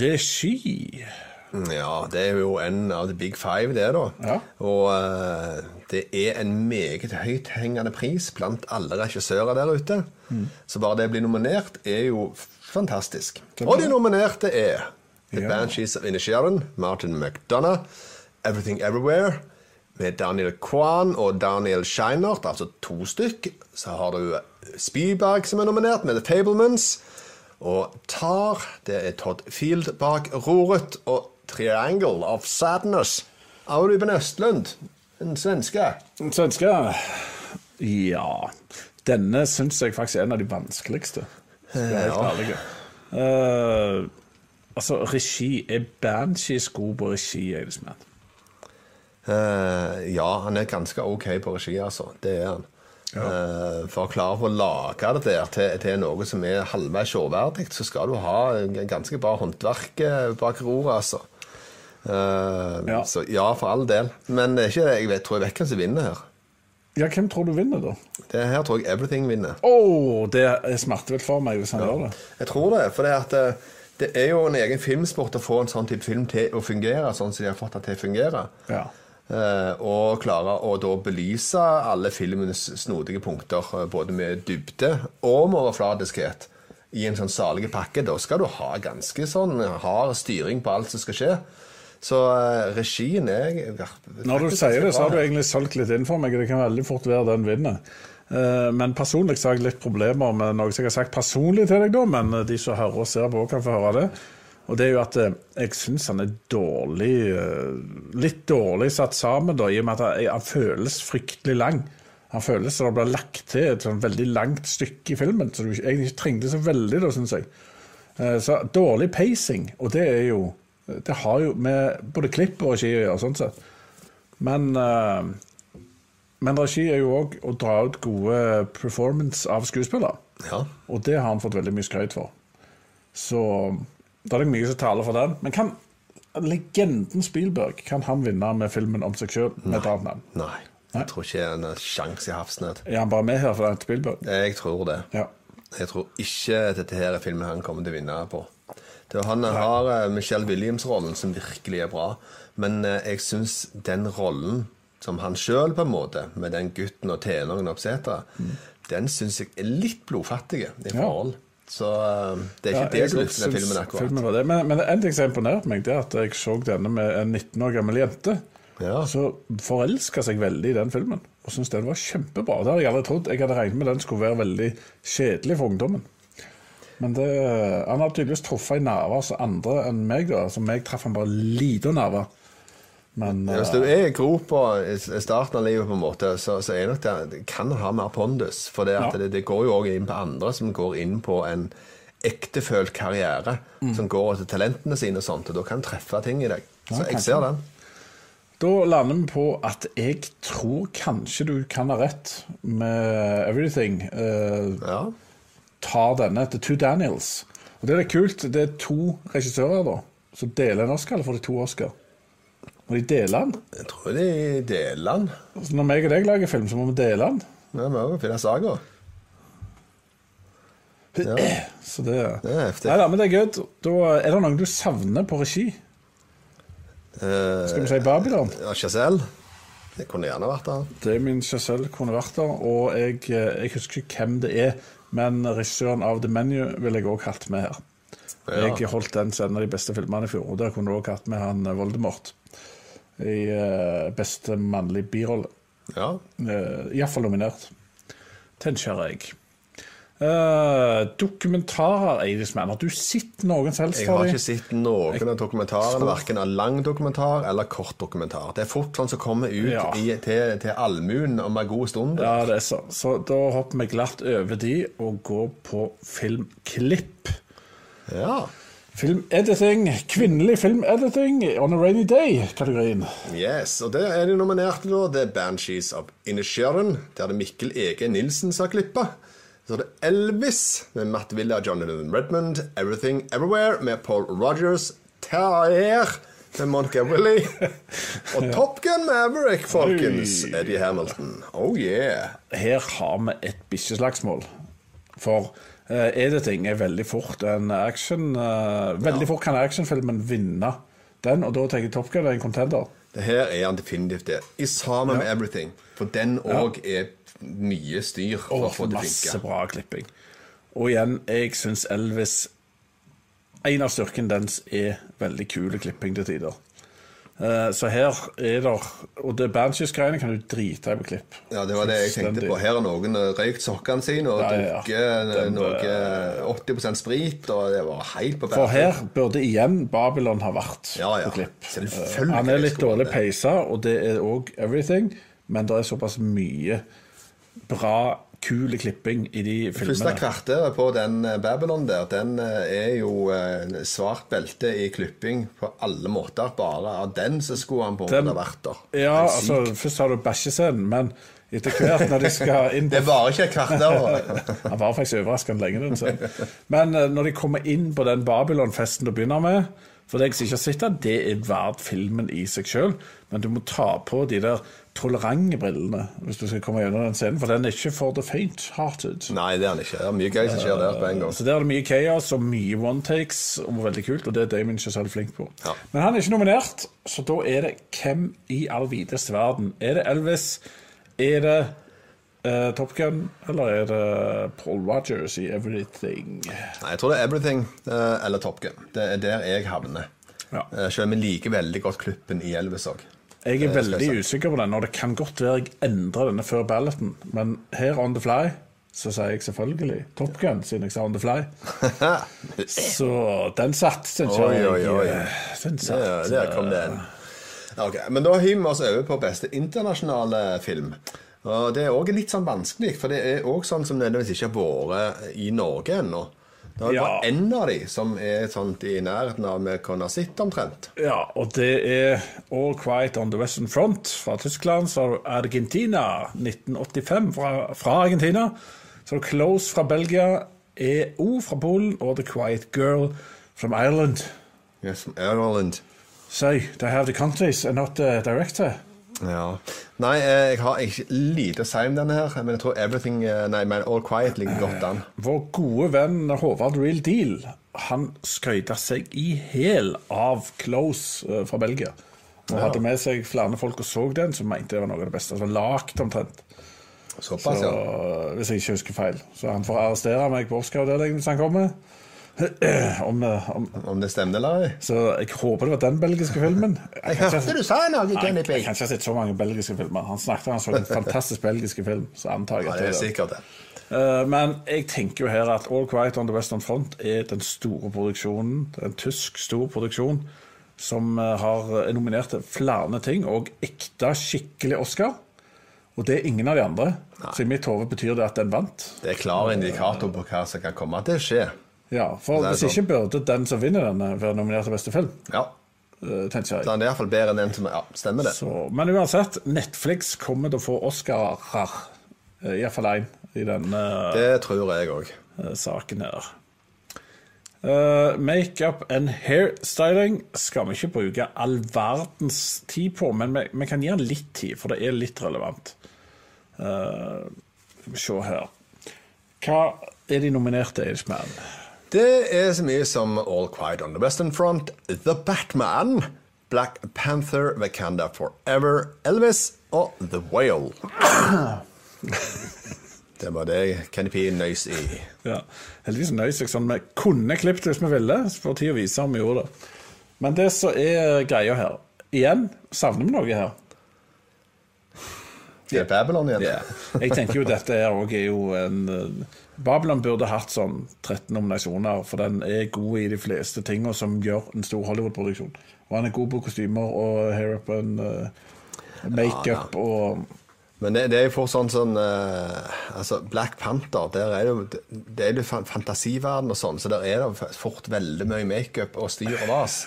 regi. Ja, det er jo en av the big five, det, da. Ja. Og uh, det er en meget høythengende pris blant alle regissører der ute. Mm. Så bare det å bli nominert er jo fantastisk. Er Og de nominerte er The Ja. Banshees of Inisherin, Martin McDonough, Everything Everywhere, med Daniel Kwan og Daniel Scheinert, altså to stykk. Så har du Spyberg som er nominert, med The Fablements. Og Tar, det er Todd Field bak roret. Og Triangle of Sadness av Ruben Østlund, en svenske. En svenske Ja. Denne syns jeg faktisk er en av de vanskeligste. Ja. Eh, altså, regi Er Banshees god på regi, Eidesmann? Uh, ja, han er ganske ok på regi, altså. Det er han. Eh, for å klare å lage det der til, til noe som er halvveis sjåverdig, så skal du ha en ganske bra håndverk eh, bak roret, altså. Eh, Ja. Så ja, for all del. Men det er ikke, jeg vet, tror jeg vet hvem som vinner her. Ja, hvem tror du vinner, da? Det her tror jeg Everything vinner. Oh, det er smertefullt for meg hvis han gjør det. Jeg tror det, for det, at det, det er jo en egen filmsport å få en sånn type film til å fungere, sånn som de har fått det til å fungere. Ja. Uh, og klare å da belyse alle filmens snodige punkter, eh, både med dybde og med overfladiskhet, i en sånn salig pakke. Da skal du ha ganske sånn hard styring på alt som skal skje. Så eh, regien er Når du sier det, så har du egentlig solgt litt inn for meg. Det kan veldig fort være den vinner. Eh, Men personlig så har jeg litt problemer med noe som jeg har sagt personlig til deg, da, men eh, de som hører og ser på, kan få høre det. Og det er jo at jeg syns han er dårlig Litt dårlig satt sammen, da, i og med at han, føles fryktelig lang. Han føles som det blir lagt til et sånn veldig langt stykke i filmen, så du egentlig ikke trengte så veldig, da, syns jeg. Så dårlig pacing, og det er jo Det har jo med både klipp og regi å gjøre, sånn sett. Men eh, men regi er jo òg å dra ut gode performance av skuespillere. Ja. Og det har han fått veldig mye skryt for. Så da er det mye som taler for den. Men kan legenden Spielberg kan han vinne med filmen om seg sjøl med et annet navn? Nei. Jeg tror ikke det er en sjanse i havsnød. Er han bare med her for det er Spielberg? Jeg tror det. Ja. Jeg tror ikke dette her er filmen han kommer til å vinne på. Det han har eh, Michelle Williams-rollen, som virkelig er bra. Men eh, jeg syns den rollen som han sjøl, på en måte, med den gutten og tenåringen opp mm. den syns jeg er litt blodfattig i forhold. Så eh, det er ikke Ja, det som løfter den filmen akkurat. filmen var det. Men, men en ting som imponerte meg, det er at jeg så denne med en 19 år gammel jente. Ja. Så forelska seg veldig i den filmen, og syntes den var kjempebra. Det hadde jeg aldri trodd. Jeg hadde regnet med den skulle være veldig kjedelig for ungdommen. Men det, han har tydeligvis truffet i nerver hos andre enn meg, da. Som meg traff han bare lite nerver. Men Ja, Hvis du er i gropa i starten av livet, på en måte, så, så er nok det, kan ha mer pondus. For det, at Ja. det, det går jo òg inn på andre som går inn på en ektefølt karriere. Mm. Som går etter talentene sine og sånt, og da kan treffe ting i deg. Så Ja, jeg ser den. Da lander vi på at jeg tror kanskje du kan ha rett med Everything. Uh, Ja. Tar denne til Two Daniels. Og det er litt kult. Det er to regissører da som deler en Oscar, eller får de to Oscar? Må de dele den? Jeg tror de deler den. Så når meg og deg lager film, så må vi dele den. Ja, Vi må jo finne saga. Ja. Så det, Det er heftig. Neida, men det er good. Da er det noen du savner på regi. Eh, Skal vi si Babylon? ja, Chazelle. Det kunne gjerne vært der. Damien Chazelle kunne vært der. Og jeg, eh, jeg husker ikke hvem det er, men regissøren av The Menu ville jeg òg hatt med her. Ja. Jeg holdt den som en av de beste filmene i fjor, og der kunne du òg hatt med han eh, Voldemort i eh, beste mannlige birolle. Ja. Uh, Iallfall nominert. Tenker jeg. Uh, dokumentarer, Eidisman. Har du sett noen som Jeg har ikke sett noen av dokumentarene, verken av lang dokumentar eller kort dokumentar. Det er fort sånn som kommer ut Ja. i, til, til allmuen om en god stund. Ja, det er så. Så da hopper vi glatt over de og går på filmklipp. Ja. Filmediting. Kvinnelig filmediting on a rainy day-kategorien. Yes, og der er de nominerte da. Er Banshees of Inisherin. Der er det Mikkel Ege Nilsen som har klippa. Så er det Elvis med Matt Villa og Jonathan Redmond. Everything Everywhere med Paul Rogers. Terrier med Willy. Og Top Gun Maverick, folkens. Eddie Hamilton. Oh yeah. Her har vi et bikkjeslagsmål. For eh, editing er veldig fort en action uh, Veldig fort kan actionfilmen vinne den, og da tenker jeg Top Gun er en contender. Det her er han definitivt det. I sammen med Everything. For den òg er mye styr for å få det masse funke. bra klipping. Og igjen, jeg syns Elvis En av styrkene dens er veldig kule klipping til tider. Eh, så her er det Og det Banshees-greiene kan du drite i på klipp. Ja, det var det jeg tenkte på. Her har noen eh, røykt sokkene sine og drukket ja, eh, noe 80 sprit, og det var helt på For her burde igjen Babylon ha vært Ja, ja. på klipp. Han er litt dårlig peisa, og det er òg everything, men det er såpass mye bra, kul klipping i de filmene. Første kvarteret på den eh, Babylon der, den eh, er jo eh, svart belte i klipping på alle måter. Bare av den så skulle han på en Den- måte vært der. Ja, altså, først har du bæsjescenen, men etter hvert når de skal inn på Det var ikke et kvarter. Han var faktisk overraskende lenge, den scenen. Men når de kommer inn på den Babylon-festen du begynner med For deg som ikke har sett den, det er verdt filmen i seg sjøl, men du må ta på de der tolerante brillene hvis du skal komme gjennom den scenen, for den er ikke for the faint-hearted. Nei, det er han ikke. Det er mye gøy som skjer der på en gang. Så der er det mye chaos og mye one-takes, og veldig kult, og det er Damon Chazelle flink på. Ja. Men han er ikke nominert, så da er det hvem i all videste verden? Er det Elvis? Er det uh, Top Gun? Eller er det Paul Rogers i Everything? Nei, jeg tror det er Everything uh, eller Top Gun. Det er der jeg havner. Ja. Uh, Selv om jeg liker veldig godt klippen i Elvis òg. Jeg er veldig usikker på den, og det kan godt være jeg endrer denne før balloten, men her on the fly så sier jeg selvfølgelig Top Gun, siden jeg sa on the fly. Så den satt, syns jeg. oi, oi. oi. Den Der, Ja, der kom den. en. Ok, Men da hiver vi oss over på beste internasjonale film. Og Det er òg litt sånn vanskelig, for det er òg sånn som nødvendigvis ikke har vært i Norge ennå. Det er Ja. bare én av de som er sånt i nærheten av vi kunne sett omtrent. Ja, og det er All Quiet on the Western Front fra Tyskland. Så Argentina 1985 fra, fra Argentina. Så Close fra Belgia, EO fra Polen og The Quiet Girl from Ireland. Yes, from Ireland. So, they have the countries and not the director. Ja. Nei, eh, jeg har ikke lite å si om denne her, men jeg tror Everything eh, Nei, men All Quiet ligger godt an. Vår gode venn Håvard Real Deal han skøyta seg i hæl av Close eh, fra Belgia. Og hadde med seg flere folk og så den, som mente det var noe av det beste. Altså lagt omtrent. Såpass, Så, ja. hvis jeg ikke husker feil. Så han får arrestere meg på Oscar-avdelingen hvis han kommer. om, eh, om, Om det stemmer eller så jeg håper det var den belgiske filmen. Jeg kan ikke- du sa noe, Nei, jeg kan ikke ha sett så mange belgiske filmer. Han snakket om han så en fantastisk belgiske film, så antar jeg Ja, at er det er sikkert det. Eh, Men jeg tenker jo her at All Quiet on the Western Front er den store produksjonen. En tysk stor produksjon som eh, har er nominert til flere ting, og ekte, skikkelig Oscar. Og det er ingen av de andre. Så i mitt hode betyr det at den vant. Det er klar indikator på hva som kan komme til å skje. Ja, For hvis sånn. ikke burde den som vinner denne, være nominert til beste film. Ja. eh, tenker jeg. Han er iallfall bedre enn en som Ja, stemmer det. Så, men uansett, Netflix kommer til å få Oscarer. eh, Iallfall én i denne Det tror jeg òg. eh, saken her. Uh, Makeup and hairstyling skal vi ikke bruke all verdens tid på, men vi, vi kan gi den litt tid, for det er litt relevant. Uh, se her Hva er de nominerte, Irishman? Det er så mye som All Quiet on the Western Front, The Batman, Black Panther, Wakanda Forever, Elvis og The Whale. Det var det Kenny P nøys i. Ja, heldigvis nøys jeg sånn. Vi kunne klippet hvis vi ville, for tid å vise om vi gjorde det. Men det som er greia her Igjen, savner vi noe her? Det er Babylon igjen. Jeg tenker jo dette her òg er jo en eh, Babylon burde hatt sånn 13 nominasjoner, for den er god i de fleste tingene som gjør en stor Hollywood-produksjon. Og han er god på kostymer og hair-up og uh, makeup og Men det, det er jo fort sånn sånn uh, Altså, Black Panther, der er det Det er jo fantasiverden og sånn, så der er det fort veldig mye makeup og styr og vas.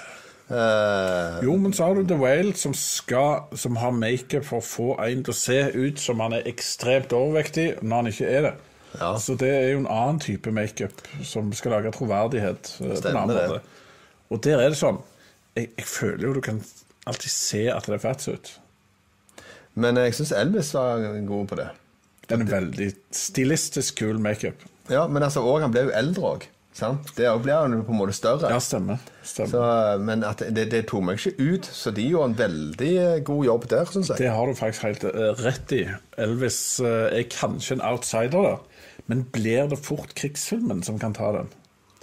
Uh, Jo, men så har du The Whale, som, skal, som har makeup for å få en til å se ut som han er ekstremt overvektig når han ikke er det. Ja. Så det er jo en annen type makeup som skal lage troverdighet. eh, Stemmer det. Og der er det sånn jeg, jeg føler jo du kan alltid se at det er fats ut. men jeg syns Elvis var god på det. Den er veldig stilistisk kul makeup. Ja, men altså, og han ble jo eldre òg. Det blir han jo på en måte større. Ja, stemmer. stemmer. Så, men det, det tok meg ikke ut, så de gjorde en veldig eh, god jobb der, syns jeg. Det har du faktisk helt eh, rett i. Elvis eh, er kanskje en outsider der, men blir det fort krigsfilmen som kan ta den?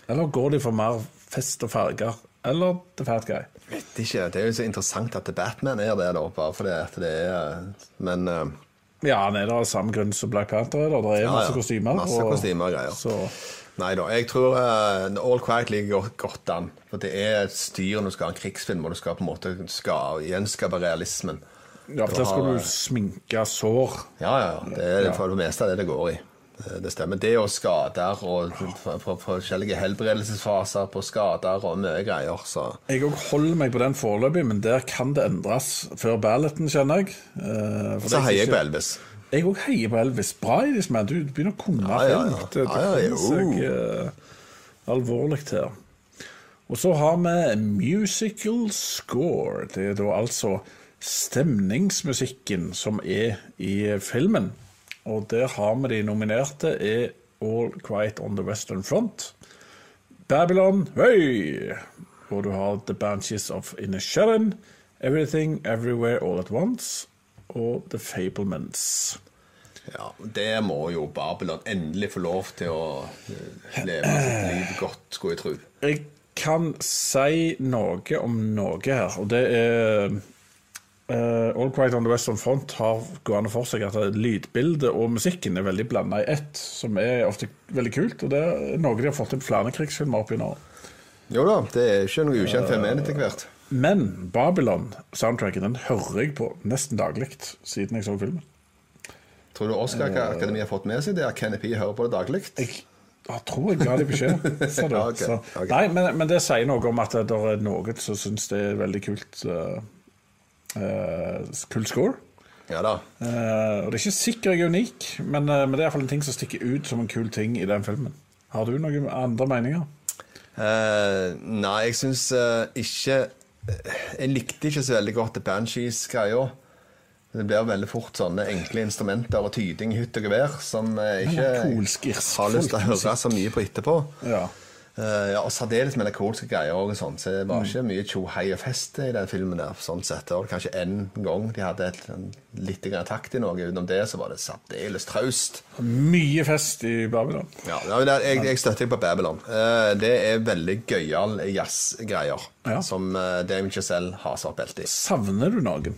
Eller går de for mer fest og farger? Eller The Fat Guy? vet ikke, Det er jo så interessant at The Batman er det, da, bare fordi at det er Men uh... Ja, han er der av samme grunn som Black Panther er der. Det er Ja, masse ja. kostymer. Masse kostymer og greier. Så, Nei da. Jeg tror uh, All Quiet ligger godt, an. For det er et styr når du skal ha en krigsfilm, og du skal på en måte skal gjenskape realismen. ja, for da skal du sminke sår. Ja, ja. Det er for det meste av det det går i. Det- Det stemmer. Det og skader og for- for- forskjellige helbredelsesfaser på skader og mye greier. Så Jeg òg holder meg på den foreløpig, men der kan det endres før balloten, kjenner jeg. Eh, for Så er heier jeg på Elvis. Jeg òg heier på Elvis. Bra, i disse, men Du begynner å kunne Ja, ja, ja. Det, det seg eh, alvorlig her. Og så har vi musical score. Det er da altså stemningsmusikken som er i filmen. Og der har vi de nominerte er All Quiet on the Western Front, Babylon, Høy, og du har The Banshees of Inisherin, Everything Everywhere All At Once og The Fablements. Ja, Der må jo Babylon endelig få lov til å eh, leve sitt liv godt, skulle jeg tro. Jeg kan si noe om noe her, og det er Uh, All Quiet on the Western Front har gående for seg at lydbildet og musikken er veldig blanda i ett, som er ofte veldig kult. Og det er noe de har fått til flere krigsfilmer opp gjennom. Jo da, det er ikke noe ukjent fenomen etter hvert. Men Babylon-soundtracken den hører jeg på nesten daglig siden jeg så filmen. Tror du Oscar-akademiet har fått med seg det at Kenny P hører på det daglig? Jeg tror jeg ga dem beskjed. Ja, ok, Så, ok. nei, men, men det sier noe om at det er noen som syns det er veldig kult uh, uh, Kult score. Ja da. Uh, og det er ikke sikkert jeg er unik, men, eh, men det er iallfall en ting som stikker ut som en kul ting i den filmen. Har du noen andre meninger? Eh, nei, jeg syns eh, ikke Jeg likte ikke så veldig godt The Banshees-greia. Det blir veldig fort sånne enkle instrumenter og tyding hytt og gevær som ikke polsk har lyst til å høre så mye på etterpå. Ja. Uh, ja, og Særdeles melankolske greier. Og sånn, så Det Mm. var ikke mye tjo hei og fest i den filmen. der, sånn sett. Det var kanskje én gang de hadde et, en, litt takt i noe. Utenom det så var det særdeles traust. Mye fest i Babylon. Ja, ja, jeg, jeg støtter deg på Babylon. Uh, det er veldig gøyale jazzgreier Ja. som uh, Damien Chazelle har svart belte i. Savner du noen?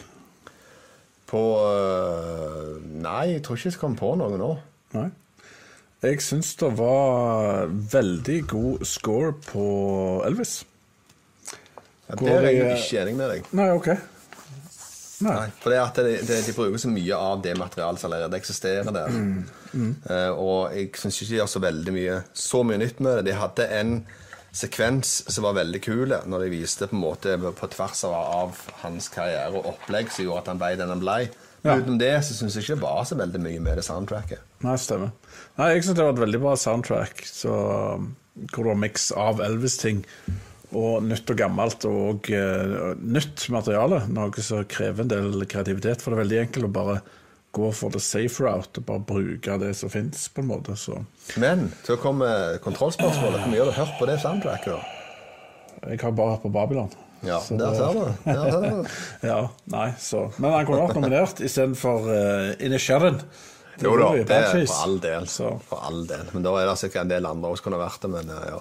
På uh, Nei, jeg tror ikke jeg kom på noe nå. Nei. Jeg syns det var veldig god score på Elvis. Ja, der er jeg jeg- ikke enig med deg. Nei, OK. Nei. Nei, for det at de, det, de bruker så mye av det materialet som allerede eksisterer der. Mm, Eh, og jeg syns ikke de gjør så veldig mye Så mye nytt med det. De hadde en sekvens som var veldig kul, når de viste på en måte på tvers av, av hans karriere og opplegg som gjorde at han ble den han ble. Ja. Utenom det så syns jeg ikke det var så veldig mye med det soundtracket. Nei, stemmer. Nei, Jeg syns det var et veldig bra soundtrack. Så, hvor det var miks av Elvis-ting og nytt og gammelt og eh, nytt materiale. Noe som krever en del kreativitet. For det er veldig enkelt å bare gå for the safe route og bare bruke det som fins, på en måte. Så Men så kommer kontrollspørsmålet. Hvor mye har du hørt på det soundtracket? da? jeg har bare hørt på Babylon. Ja, Så der ser du. Der ser du. Ja, nei, så Men han kunne vært nominert istedenfor uh, Inisherin. Jo da, det er for all del. Så. For all del. Men da er det sikkert en del andre også kunne vært det, men uh, ja.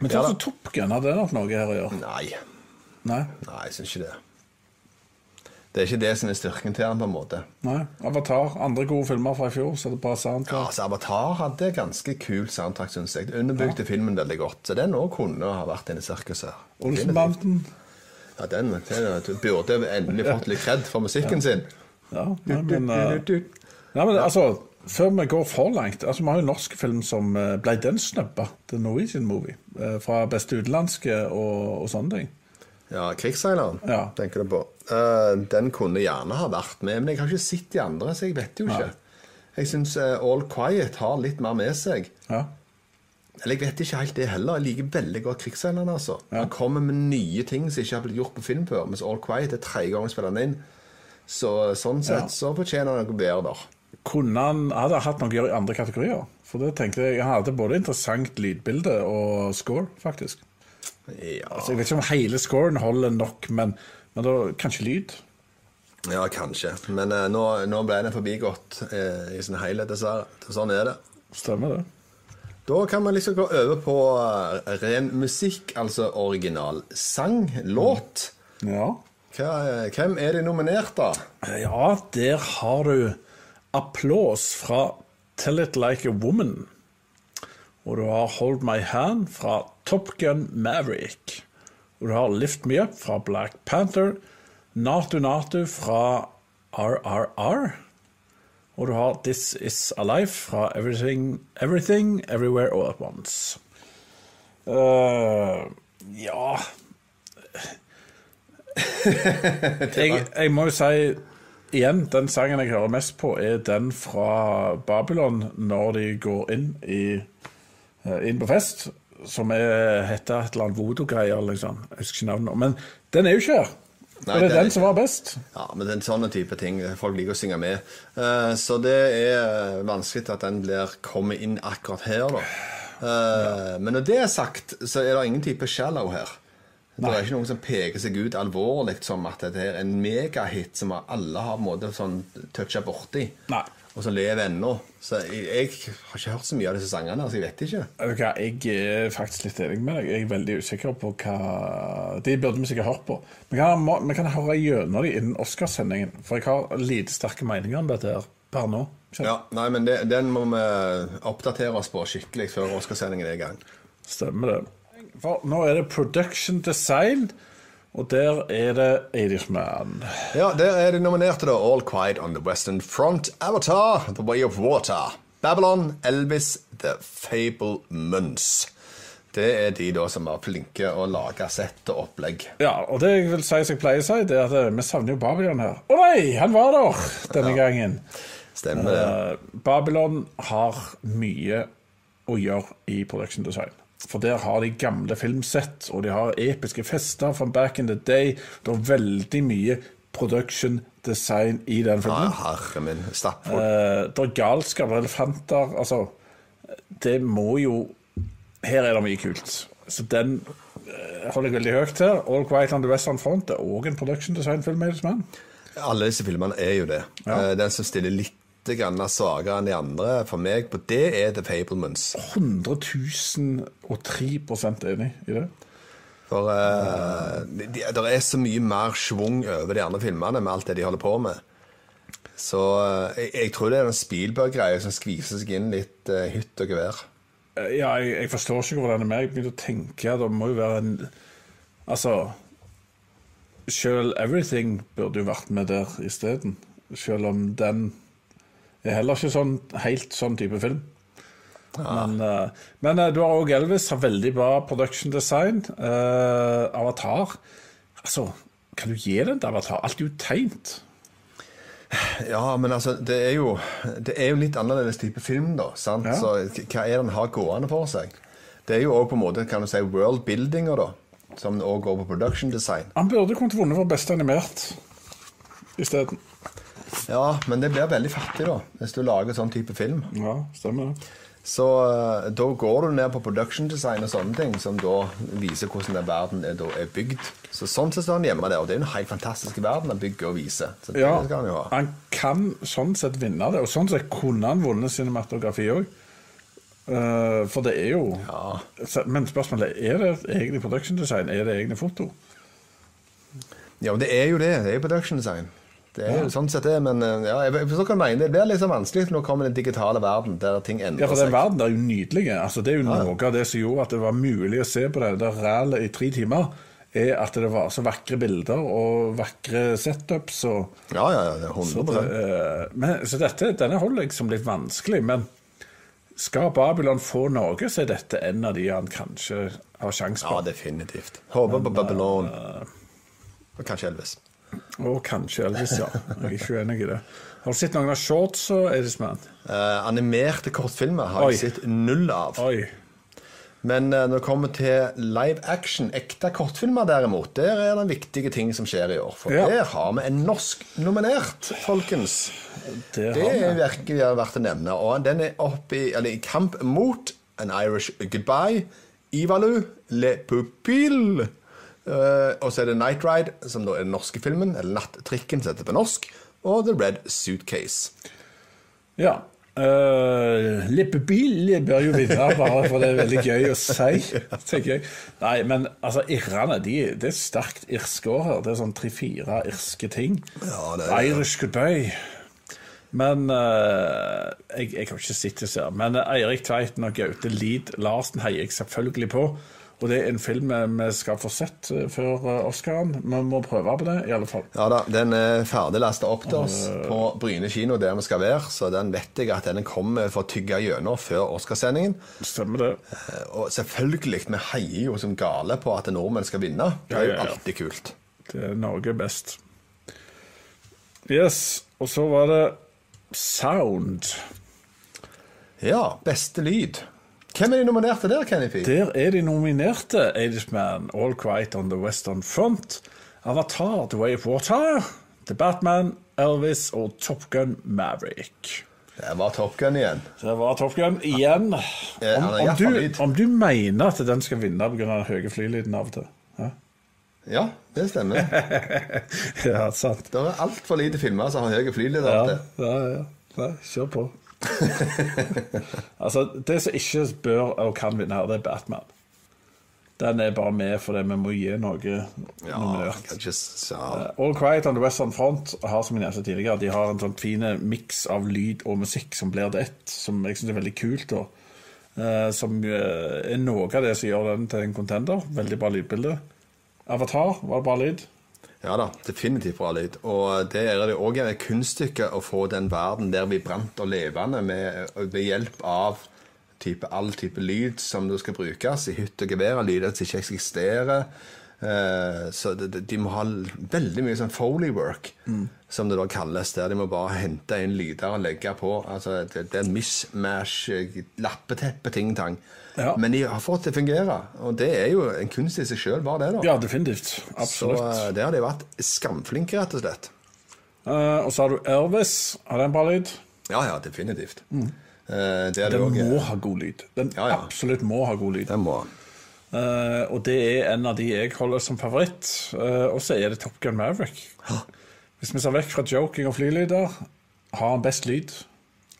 Men Ja sånn da. som Top Gun, hadde nok noe her å gjøre? Nei. Nei? Nei, jeg syns ikke det. Det er ikke det som er styrken til han, på en måte. nei. Avatar, andre gode filmer fra i fjor, så er det soundtrack. Ja, altså Avatar hadde ganske kult soundtrack, syns jeg. Underbygde filmen veldig godt. Så den òg kunne ha vært inne i sirkuset. Olsenbanden. Ja, den, den burde endelig fått litt kred for musikken sin. Ja, nei, men, uh, nei, men altså, før vi går for langt altså, Vi har jo en norsk film som eh, ble den snubba, The Norwegian Movie, eh, fra beste utenlandske og, og sånne ting. Ja, Krigsseileren, Ja. tenker du på. Uh, den kunne gjerne ha vært med, men jeg har ikke sett de andre, så jeg vet jo ikke. Jeg syns All Quiet har litt mer med seg. Ja. Eller jeg vet ikke helt det heller. Jeg liker veldig godt Krigsseileren. altså. Ja. Han kommer med nye ting som ikke har blitt gjort på film før. Mens All Quiet er tredje gang jeg spiller den inn. Så sånn sett Ja. så fortjener han noe bedre. Kunne han hadde hatt noe å gjøre i andre kategorier? For det tenkte jeg, Han hadde både interessant lydbilde og score, faktisk. Ja, Altså, Jeg vet ikke om hele scoren holder nok, men, men da, kanskje lyd? ja kanskje. Men eh, nå, nå ble den forbigått eh, i sin helhet, dessverre. Sånn er det. Stemmer det. Da kan vi liksom gå over på uh, ren musikk, altså original sang, låt. Ja. Hva, eh, hvem er de nominert, da? Ja, der har du applaus fra Tell It Like a Woman. Og du har Hold My Hand fra Top Gun Maverick. Og du har Lift Me Up fra Black Panther. Natu Natu fra RRR. Og du har This Is Alive fra Everything, Everything Everywhere All At Once. Uh, ja jeg, jeg må jo si igjen, den sangen jeg hører mest på, er den fra Babylon når de går inn, i, eh, inn på fest. Som er, heter et eller annet Vodo-greier, liksom. Jeg husker ikke navnet. Men den er jo ikke her. Nei, og det er er den som var best. Ja, men det er en sånne type ting Folk liker å synge med. Eh, så det er vanskelig at den blir kommer inn akkurat her, da. Ja. Men når det er sagt, så er det ingen type shallow her. Det er ikke noen som peker seg ut alvorlig som at dette er en megahit som alle har på en måte sånn toucha borti. Nei. Og som lever ennå. Så jeg, jeg har ikke hørt så mye av disse sangene, så jeg vet ikke. Okay, Jeg er faktisk litt enig med deg. Jeg er veldig usikker på hva De burde vi sikkert hørt på. Vi kan, vi kan høre gjennom dem innen Oscarsendingen. For jeg har lite sterke meninger om dette her per nå. Ja, nei, men det, Den må vi oppdatere oss på skikkelig før Oscarsendingen er i gang. Stemmer det. For nå er det production design, og der er det Irishman. Ja, Der er de nominerte, da. All Quiet on the Western Front, Avatar, The Way of Water, Babylon, Elvis, The Fablemans. Det er de da som er flinke å lage sett og opplegg. Ja, og det jeg vil si som jeg pleier å si, det er at eh, vi savner jo Babylon her. Å nei, han var der denne gangen. Stemmer det? Uh, Babylon har mye å gjøre i production design. For der har de gamle filmsett, og de har episke fester from back in the day. Det er veldig mye production design i den filmen. filmen. herre min. Stappfull. Eh, det er galskap, er elefanter Altså, det må jo Her er det mye kult. Så den eh, holder jeg veldig høyt her. All Quiet on the Western Front er òg en production design-film. Alle disse filmene er jo det. Ja. Eh, Den som stiller litt grann svakere enn de andre for meg på det, er The Fablements. 100 003 enig i det. For uh, det de, der er så mye mer schwung over de andre filmene med alt det de holder på med. Så uh, jeg, jeg tror det er en Spielberg-greie som skviser seg inn litt uh, hytt og gevær. Eh, Ja, jeg, jeg forstår ikke hvordan det er med. Jeg begynte å tenke det må jo være en Altså Selv Everything burde jo vært med der isteden. Selv om den er heller ikke sånn helt sånn type film. Men, eh, men eh, du har òg Elvis, har veldig bra production design. Uh, Avatar Altså, kan du gi den til Avatar? Alt er jo tegnet. Ja, men altså, det er jo, det er jo litt annerledes type film, da. sant? Ja. Så hva er det den har gående for seg? Det er jo òg på en måte kan du si, world-buildinga, da. Som òg går på production design. Han burde kunnet vunnet for beste animert isteden. Ja, men det blir veldig fattig, da, hvis du lager sånn type film. Ja, stemmer det. Så eh, da går du ned på production design og sånne ting, som da viser hvordan den verden er, er bygd. Så sånn sett står han hjemme der, og det er en helt fantastisk verden han bygger og viser. Så det Ja, skal han jo ha. han kan sånn sett vinne det, og sånn sett kunne han vunnet cinematografi òg. for det er jo ja. Men spørsmålet er det egentlig production design? Er det egne foto? Ja, men det er jo det. Det er production design. Det er Ja. jo sånn sett det, men eh, ja, jeg forstår hva du mener. Det blir sånn vanskelig når du kommer den digitale verden, der ting Ja, for den seg. verden er jo nydelig. Altså, det er jo noe av det som gjorde at det var mulig å se på det der rælet i tre timer. Er at det var så vakre bilder og vakre setups og Ja, ja, ja, det er Så, det, eh, men, så dette, denne holder jeg som litt vanskelig, men skal Babylon få noe, så er dette en av de han kanskje har sjanse på. Ja, definitivt. Håper på Babylon. Og kanskje Elvis. Og kanskje Elvis, ja. Jeg er ikke uenig i det. Har du sett noen av shorts Edisman? Eh, animerte kortfilmer har Oi. jeg sett null av. Oi. Men eh, når det kommer til live action, ekte kortfilmer derimot, der er det viktige ting som skjer i år. For Ja. der har vi en norsk nominert, folkens. Det Det har er vi. virkelig verdt å nevne. Og den er oppe i, eller i kamp mot An Irish Goodbye, Ivalu, Le Pupil. Eh, og så er det Night Ride, som da er den norske filmen, eller Nattrikken, som heter på norsk, og The Red Suitcase. Ja. Uh, Lippebil bør jo vinne, bare for det er veldig gøy å si. tenker jeg. Nei, men altså, irrene de, det er sterkt irske år her. Det er sånn tre-fire irske ting. Ja, det er. Irish goodbye. Men uh, jeg, jeg kan ikke sitte og se. Men eh, Eirik Tveiten og Gaute Lid Larsen heier jeg selvfølgelig på. Og det er en film vi skal få sett eh, før eh, Oscaren. Vi må prøve på det, i alle fall. Ja da, Den er ferdig lasta opp til oss på Bryne kino, der vi skal være. Så den vet jeg at den kommer for å tygge gjennom før Oscarsendingen. Stemmer det. Eh, Og selvfølgelig, vi heier jo som gale på at nordmenn skal vinne. Det er jo alltid kult. Det er Norge best. Yes. Og så var det Sound. Ja, beste lyd. Hvem er de nominerte der, Kenny P? Der er de nominerte Aidishman, All Quiet on the Western Front, Avatar, The Way of Water, The Batman, Elvis og Top Gun Maverick. Det var Top Gun igjen. Det var Top Gun igjen. Om, om, du, om du mener at den skal vinne pga. den høye flylyden av og til? Ja, Ja, det stemmer. ja sant. Det er altfor lite filmer som har høye flylyd. Ja, av det. ja, ja. Nei, kjør på. altså, det som ikke bør og kan vinne her, det er Batman. Den er bare med fordi vi må gi noe Ja, nominert. just, ja. Uh, All Quiet on the Western Front har som jeg nevnte tidligere, de har en sånn fin miks av lyd og musikk som blir det ett, som jeg syns er veldig kult. Og, Uh, som uh, er noe av det som gjør den til en contender. Veldig bra lydbilde. Avatar var det bra lyd. Ja da, definitivt bra lyd. Og det er det òg et kunststykke å få den verden der vibrant og levende med, ved hjelp av type, all type lyd som du skal brukes i hytt og gevær, lyder som ikke eksisterer. Eh, så det, det, de må ha veldig mye sånn Foley work, som det da kalles. Der de må bare hente inn lyder og legge på. Altså, det, det er en mismash, eh, lappeteppe, ting-tang. Ja. Men de har fått det til å fungere, og det er jo en kunst i seg sjøl, bare det. da Ja, definitivt. Absolutt. Så der har de vært skamflinke, rett og slett. Uh, og så har du Elvis. Har den bra lyd? Ja, ja, definitivt. Eh, det er det Den må ha god lyd. Den Ja, ja. absolutt må ha god lyd. Den må Eh, og det er en av de jeg holder som favoritt. Uh, og så er det Top Gun Maverick. Hvis vi ser vekk fra joking og flylyder, har han best lyd?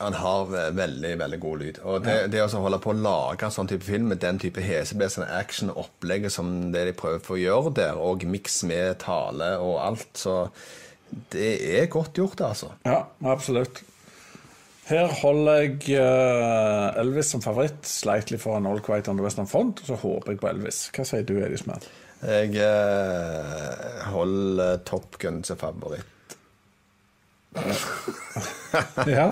Han har veldig veldig god lyd. Og det, det å holde på å lage en sånn type film med den type heseblesende action og opplegget som det de prøver for å gjøre der, og miks med tale og alt, så det er godt gjort, altså. Ja, absolutt. Her holder jeg eh, Elvis som favoritt, slightly foran All Quiet on the Western Front, og så håper jeg på Elvis. Hva sier du, Edisman? Jeg eh, holder Top Gun som favoritt. Ja.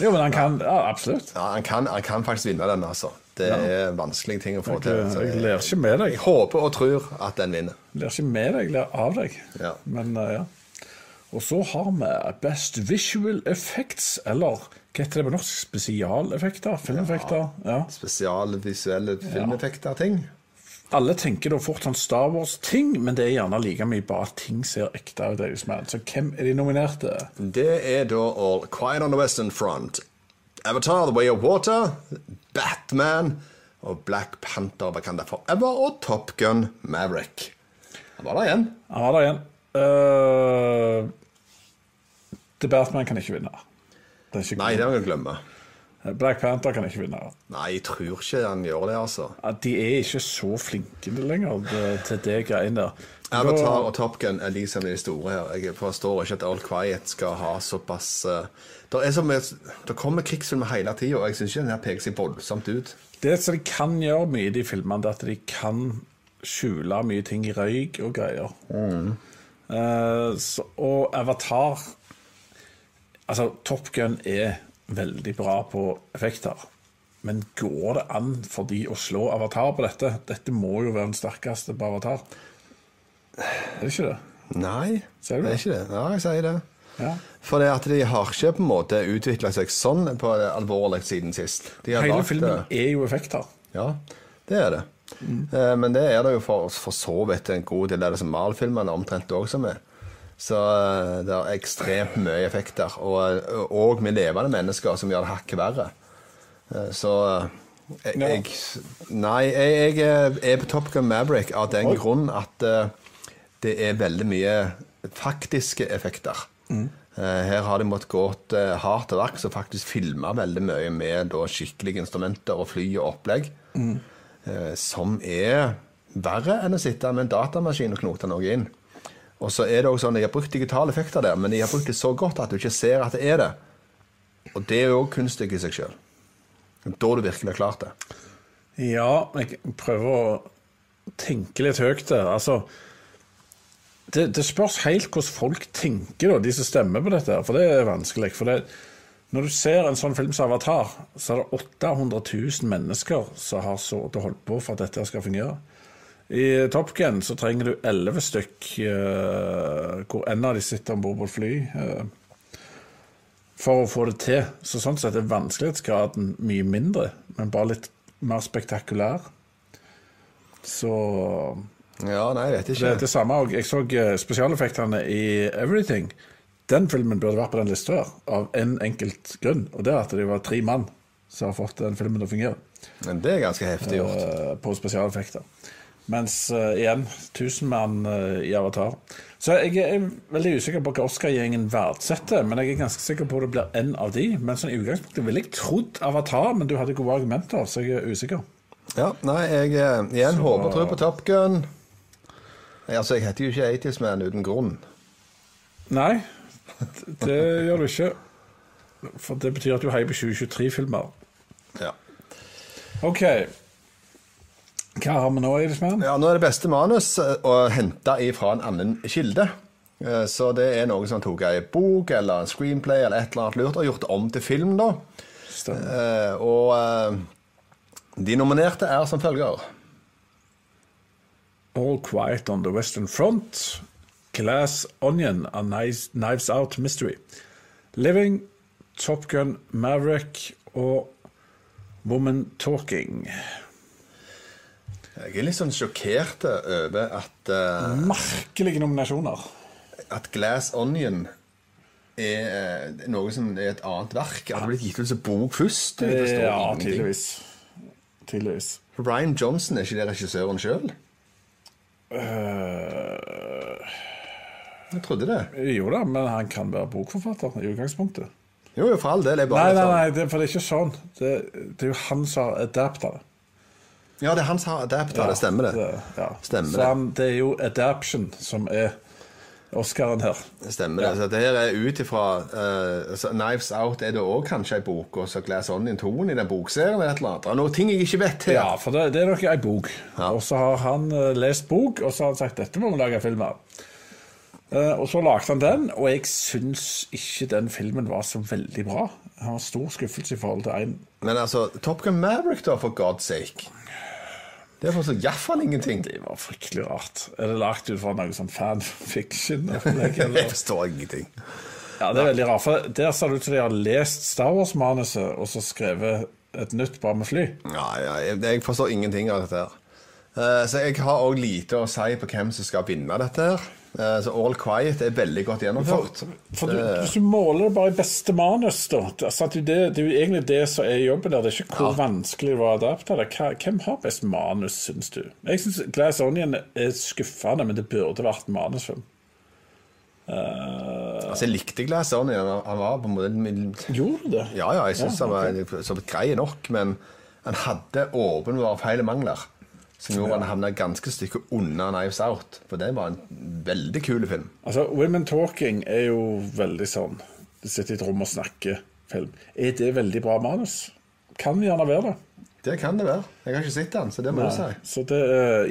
Jo, men han kan Ja, absolutt. Ja, han kan, han kan faktisk vinne den, altså. Det er vanskelige ting å få til. Jeg, så jeg ler ikke med deg. jeg håper og tror at den vinner. Jeg ler ikke med deg, jeg ler av deg. Ja. Men uh, ja. Og så har vi Best Visual Effects, eller hva heter det på norsk? Spesialeffekter? Filmeffekter? Ja. Spesiale visuelle filmeffekter-ting. Alle tenker da fort sånn Star Wars-ting, men det er gjerne like mye bare at ting ser ekte ut. Så hvem er de nominerte? Det er da All Quiet on the Western Front, Avatar The Way of Water, Batman og Black Panther Wakanda Forever og Top Gun Maverick. Han var der igjen. Han var der igjen. Uh, The Batman kan ikke vinne. Det er ikke Nei, det må du glemme. Black Panther kan ikke vinne. Nei, jeg tror ikke han gjør det, altså. At De er ikke så flinke lenger til det greiene der. Avatar og Top Gun er liksom de store her. Jeg forstår ikke at All Quiet skal ha såpass uh, Det er så mye Det kommer krigsfilmer hele tida, og jeg syns ikke den her peker seg voldsomt ut. Det som de kan gjøre mye i de filmene, det er at de kan skjule mye ting i røyk og greier. Eh, så, og Avatar Altså, Top Gun er veldig bra på effekter. Men går det an for de å slå Avatar på dette? Dette må jo være den sterkeste på Avatar. Er det ikke det? Nei, du det er ikke det. Ja, jeg sier det. Ja. For det at de har ikke på en måte utvikla seg sånn på det alvorlig siden sist. Hele lagt filmen er jo effekter. Ja, det er det. Mm. Men det er det jo for, for så vidt en god del av det som Mal-filmene omtrent òg som er. Så eh, det er ekstremt mye effekter, og, og med levende mennesker som gjør det hakket verre. Eh, Så eh, jeg, jeg Nei, jeg, jeg er på Top Gun Maverick av den Oi. grunn at eh, det er veldig mye faktiske effekter. Mm. Eh, Her har de måttet gå eh, hardt til verks og faktisk filme veldig mye med da, skikkelige instrumenter og fly og opplegg. Mm. eh, Som er verre enn å sitte med en datamaskin og knote noe inn. Og så er det også sånn Jeg har brukt digitale effekter der, men jeg har brukt det så godt at du ikke ser at det er det. Og det er jo òg kunststykke i seg sjøl. Da du virkelig har klart det. Ja, jeg prøver å tenke litt høyt der. Altså, det, det spørs helt hvordan folk tenker, da, de som stemmer på dette. For det er vanskelig. For det, når du ser en sånn film som Avatar, så er det 800 000 mennesker som har holdt på for at dette skal fungere. I Top Gun så trenger du 11 stykk, eh, hvor en av de sitter om bord på et fly. eh, for å få det til. Så sånn sett er vanskelighetsgraden mye mindre, men bare litt mer spektakulær. Så Ja, nei, jeg vet ikke. det er det samme òg. Jeg så eh, spesialeffektene i Everything. Den filmen burde vært på den lista her, av en enkelt grunn. Og det er at det var tre mann som har fått den filmen til å fungere Men det er ganske heftig gjort. på spesialeffekter. Mens uh, igjen, tusenmann uh, i Avatar. Så jeg er veldig usikker på hva Oscar-gjengen verdsetter, men jeg er ganske sikker på at det blir en av de. Men sånn i utgangspunktet ville jeg trodd Avatar, men du hadde gode argumenter, så jeg er usikker. Ja, nei, jeg uh, igjen så... håper og tror på Top Gun. Altså, jeg heter jo ikke 80's Man uten grunn. Nei, det gjør du ikke. For det betyr at du heier på 2023-filmer. Ja. OK. Hva har vi nå, Eidesmann? Ja, nå er det beste manus eh, å hente fra en annen kilde. Eh, så det er noen som tok ei bok eller en screenplay eller et eller annet lurt og gjort om til film, da. Stemmer. Eh, og de nominerte er som følger. All Quiet on the Western Front, Glass Onion, A Knives Out Mystery, Living, Top Gun Maverick og Woman Talking. Jeg er litt sånn sjokkert over at uh, Merkelige nominasjoner. At Glass Onion er uh, noe som er et annet verk. Det blitt gitt ut som bok først? ja, tydeligvis. tydeligvis. Ryan Johnson, er ikke det regissøren sjøl? Uh, eh, jeg trodde det. Jo da, men han kan være bokforfatter i utgangspunktet. Jo, for all del. nei, nei, nei, det, for det er ikke sånn. Det, det er jo han som har adapta det. Ja, det er han som har adapta ja, det. Stemmer det. det ja. Stemmer så han, det er jo adaption som er Oscaren her. Stemmer det. Så det her er ut ifra uh, Knives Out er det òg kanskje ei bok, og så Glass Onion 2 i den bokserien eller et eller annet. Det er noen ting jeg ikke vet her. Ja, for det, det er nok ei bok. Ja. Og så har han uh, lest bok, og så har han sagt dette må vi lage film av. Uh, og så lagde han den, og jeg syns ikke den filmen var så veldig bra. Han har stor skuffelse i forhold til én. Men altså, Top Gun Maverick, da, for God's sake. Det var så iallfall ingenting. Det var fryktelig rart. Er det lagt ut fra noe sånn fanfiction? jeg forstår ingenting. Ja, det er veldig rart. For der ser det ut som de har lest Star Wars-manuset og så skrevet et nytt bare med fly. Ja, ja jeg, jeg, forstår ingenting av dette her. Uh, så jeg har òg lite å si på hvem som skal vinne dette her. Eh, så All Quiet er veldig godt gjennomført. For, for du, hvis du måler det bare i beste manus, da altså det, det, er jo egentlig det som er jobben der. Det er ikke hvor ja. vanskelig det var å adaptere. det. Hvem har best manus, syns du? Jeg syns Glass Onion er skuffende, men det burde vært manusfilm. Uh, altså Jeg likte Glass Onion. Han var på en måte Gjorde du det? Ja, ja, jeg syns ja, okay. han var så grei nok, men han hadde åpenbare feil mangler. Som gjorde han havna ganske stykke unna Knives Out. For det var en veldig kul film. Altså, Women Talking er jo veldig sånn Du sitter i et rom og snakker-film. Er det veldig bra manus? Kan gjerne være det. Det kan det være. Jeg har ikke sett den, så det må Nei. du si. Så det,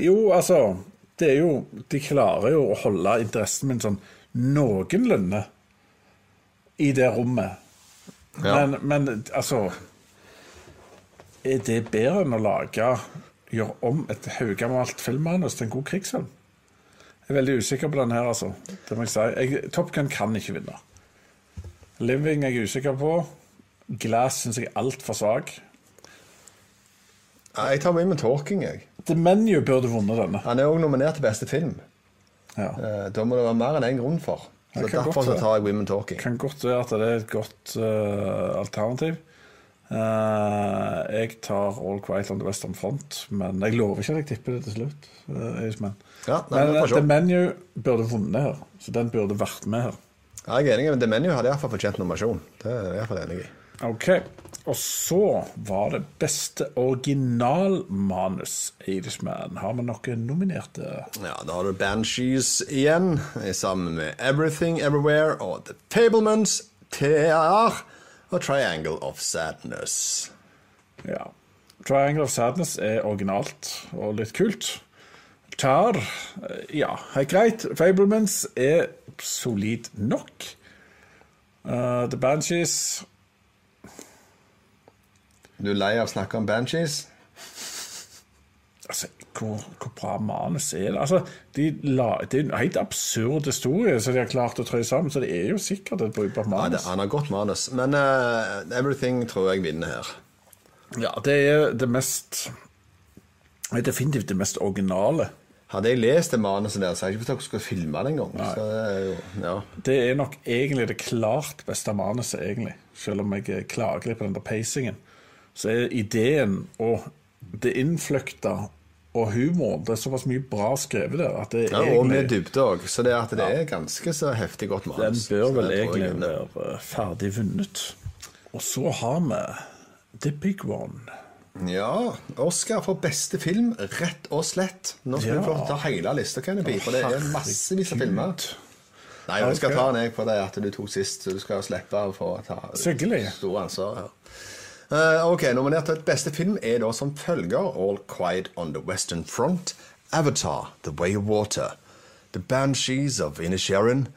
jo, altså Det er jo De klarer jo å holde interessen min sånn noenlunde i det rommet. Ja. Men, men altså Er det bedre enn å lage gjøre om et haugammelt filmmanus til en god krigsfilm. Jeg er veldig usikker på den her, altså. Det må jeg si. Jeg, Top Gun kan ikke vinne. Living er jeg usikker på. Glass syns jeg er altfor svak. Jeg tar med med Talking, jeg. The Menu burde vunnet denne. Han er òg nominert til beste film. Ja. Eh, da må det være mer enn én en grunn for. Så Derfor så tar jeg Women Talking. Kan godt være at det er et godt uh, alternativ. Uh, jeg tar All Quiet on the Western Front, men jeg lover ikke at jeg tipper det til slutt. Uh, ja, nei, men uh, The Menu burde vunnet her, så den burde vært med her. Ja, jeg er enig, men The Menu hadde iallfall fortjent nominasjon. Det er jeg iallfall enig i. Ok, Og så var det beste originalmanus. Irishman. Har vi noen nominerte? Ja, Da har du Banshees igjen, sammen med Everything Everywhere og The Fablements, TR og Triangle of Sadness. Ja. Triangle of Sadness er originalt og litt kult. Tar Ja, helt greit. Fablements er solid nok. Uh, The Banshees Du er lei av å snakke om Banshees? Altså, hvor, hvor, bra manus er det? Altså, de la, det er en helt absurd historie som de har klart å trø sammen, så det er jo sikkert et brukbart manus. Ja, det, han har godt manus, men uh, Everything tror jeg vinner her. Ja, det er det mest er Definitivt det mest originale. Hadde jeg lest det manuset der, så hadde jeg ikke visst dere skulle filme det engang. Ja. Det er nok egentlig det klart beste manuset, egentlig. Selv om jeg klager litt på den der pacingen. Så er ideen og det innfløkta og humor. Det er såpass mye bra skrevet der at det Ja, og med egentlig dybde òg, så det, at det er ganske så heftig godt Den bør vel egentlig være ferdig vunnet. Og så har vi The Big One. Ja, Oscar for beste film, rett og slett. Nå skal Ja. du få ta hele lista, Kenneby, for det er massevis av filmer. Nei, jeg skal ta den jeg på det at du tok sist, så du skal slippe å få ta stort ansvar her. Eh, ok, Nominert til beste film er da som følger All Quiet on the Western Front, Avatar, The Way of Water, The Banshees of Inisherin,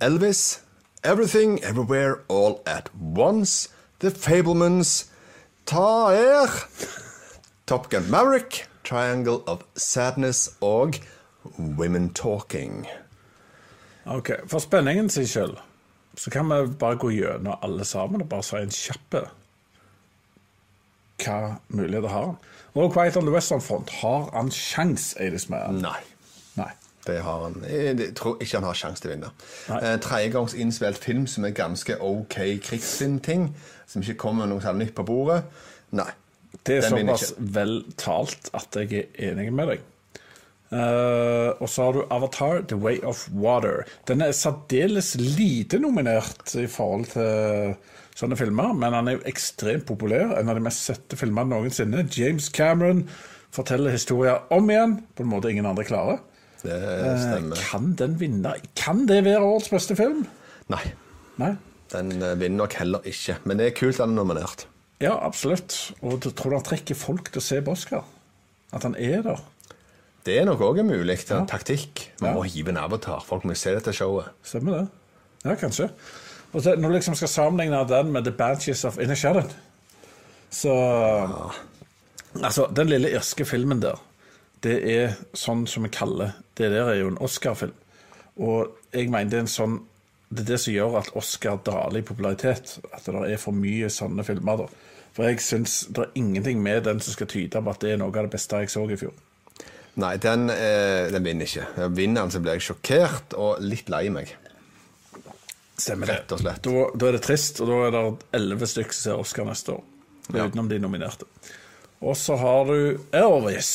Elvis, Everything Everywhere All at Once, The Fablemans, Ta er Top Gun Maverick, Triangle of Sadness og Women Talking. Ok, For spenningen sin skyld så kan vi bare gå gjennom alle sammen og bare si en kjappe hva muligheter har han. All Quiet on the Western Front, har han sjans, Eidis Meyer? Nei. Nei. Det har han. Jeg tror ikke han har sjanse til å vinne. Eh, Tredjegangs innspilt film som er ganske ok krigsfilmting, som ikke kommer noe særlig nytt på bordet. Nei. Det er såpass vel talt at jeg er enig med deg. Uh, og så har du Avatar, The Way of Water. Den er særdeles lite nominert i forhold til sånne filmer, men han er jo ekstremt populær. En av de mest sette filmene noensinne. James Cameron forteller historier om igjen, på en måte ingen andre klarer. Det Eh, stemmer. kan den vinne? Kan det være årets beste film? Nei. Nei? Den eh, vinner nok heller ikke. Men det er kult at han er nominert. Ja, absolutt. Og du tror du han trekker folk til å se på Oscar? At han er der? Det er nok òg en mulig en taktikk. Man Ja. må hive en avatar. Folk må se dette showet. Stemmer det. Ja, kanskje. Og så, når du liksom skal sammenligne den med The Badges of Inisherin Så Altså, den lille irske filmen der, det er sånn som vi kaller Det der er jo en Oscar-film. Og jeg mener det er en sånn Det er det som gjør at Oscar daler i popularitet. At det er for mye sånne filmer. da. For jeg syns det er ingenting med den som skal tyde på at det er noe av det beste jeg så i fjor. Nei, den, eh, den vinner ikke. Vinner den, så blir jeg sjokkert og litt lei meg. Stemmer det. Rett og slett. Da, da er det trist, og da er det elleve stykker som ser Oscar neste år. Ja. Utenom de nominerte. Og så har du Elvis.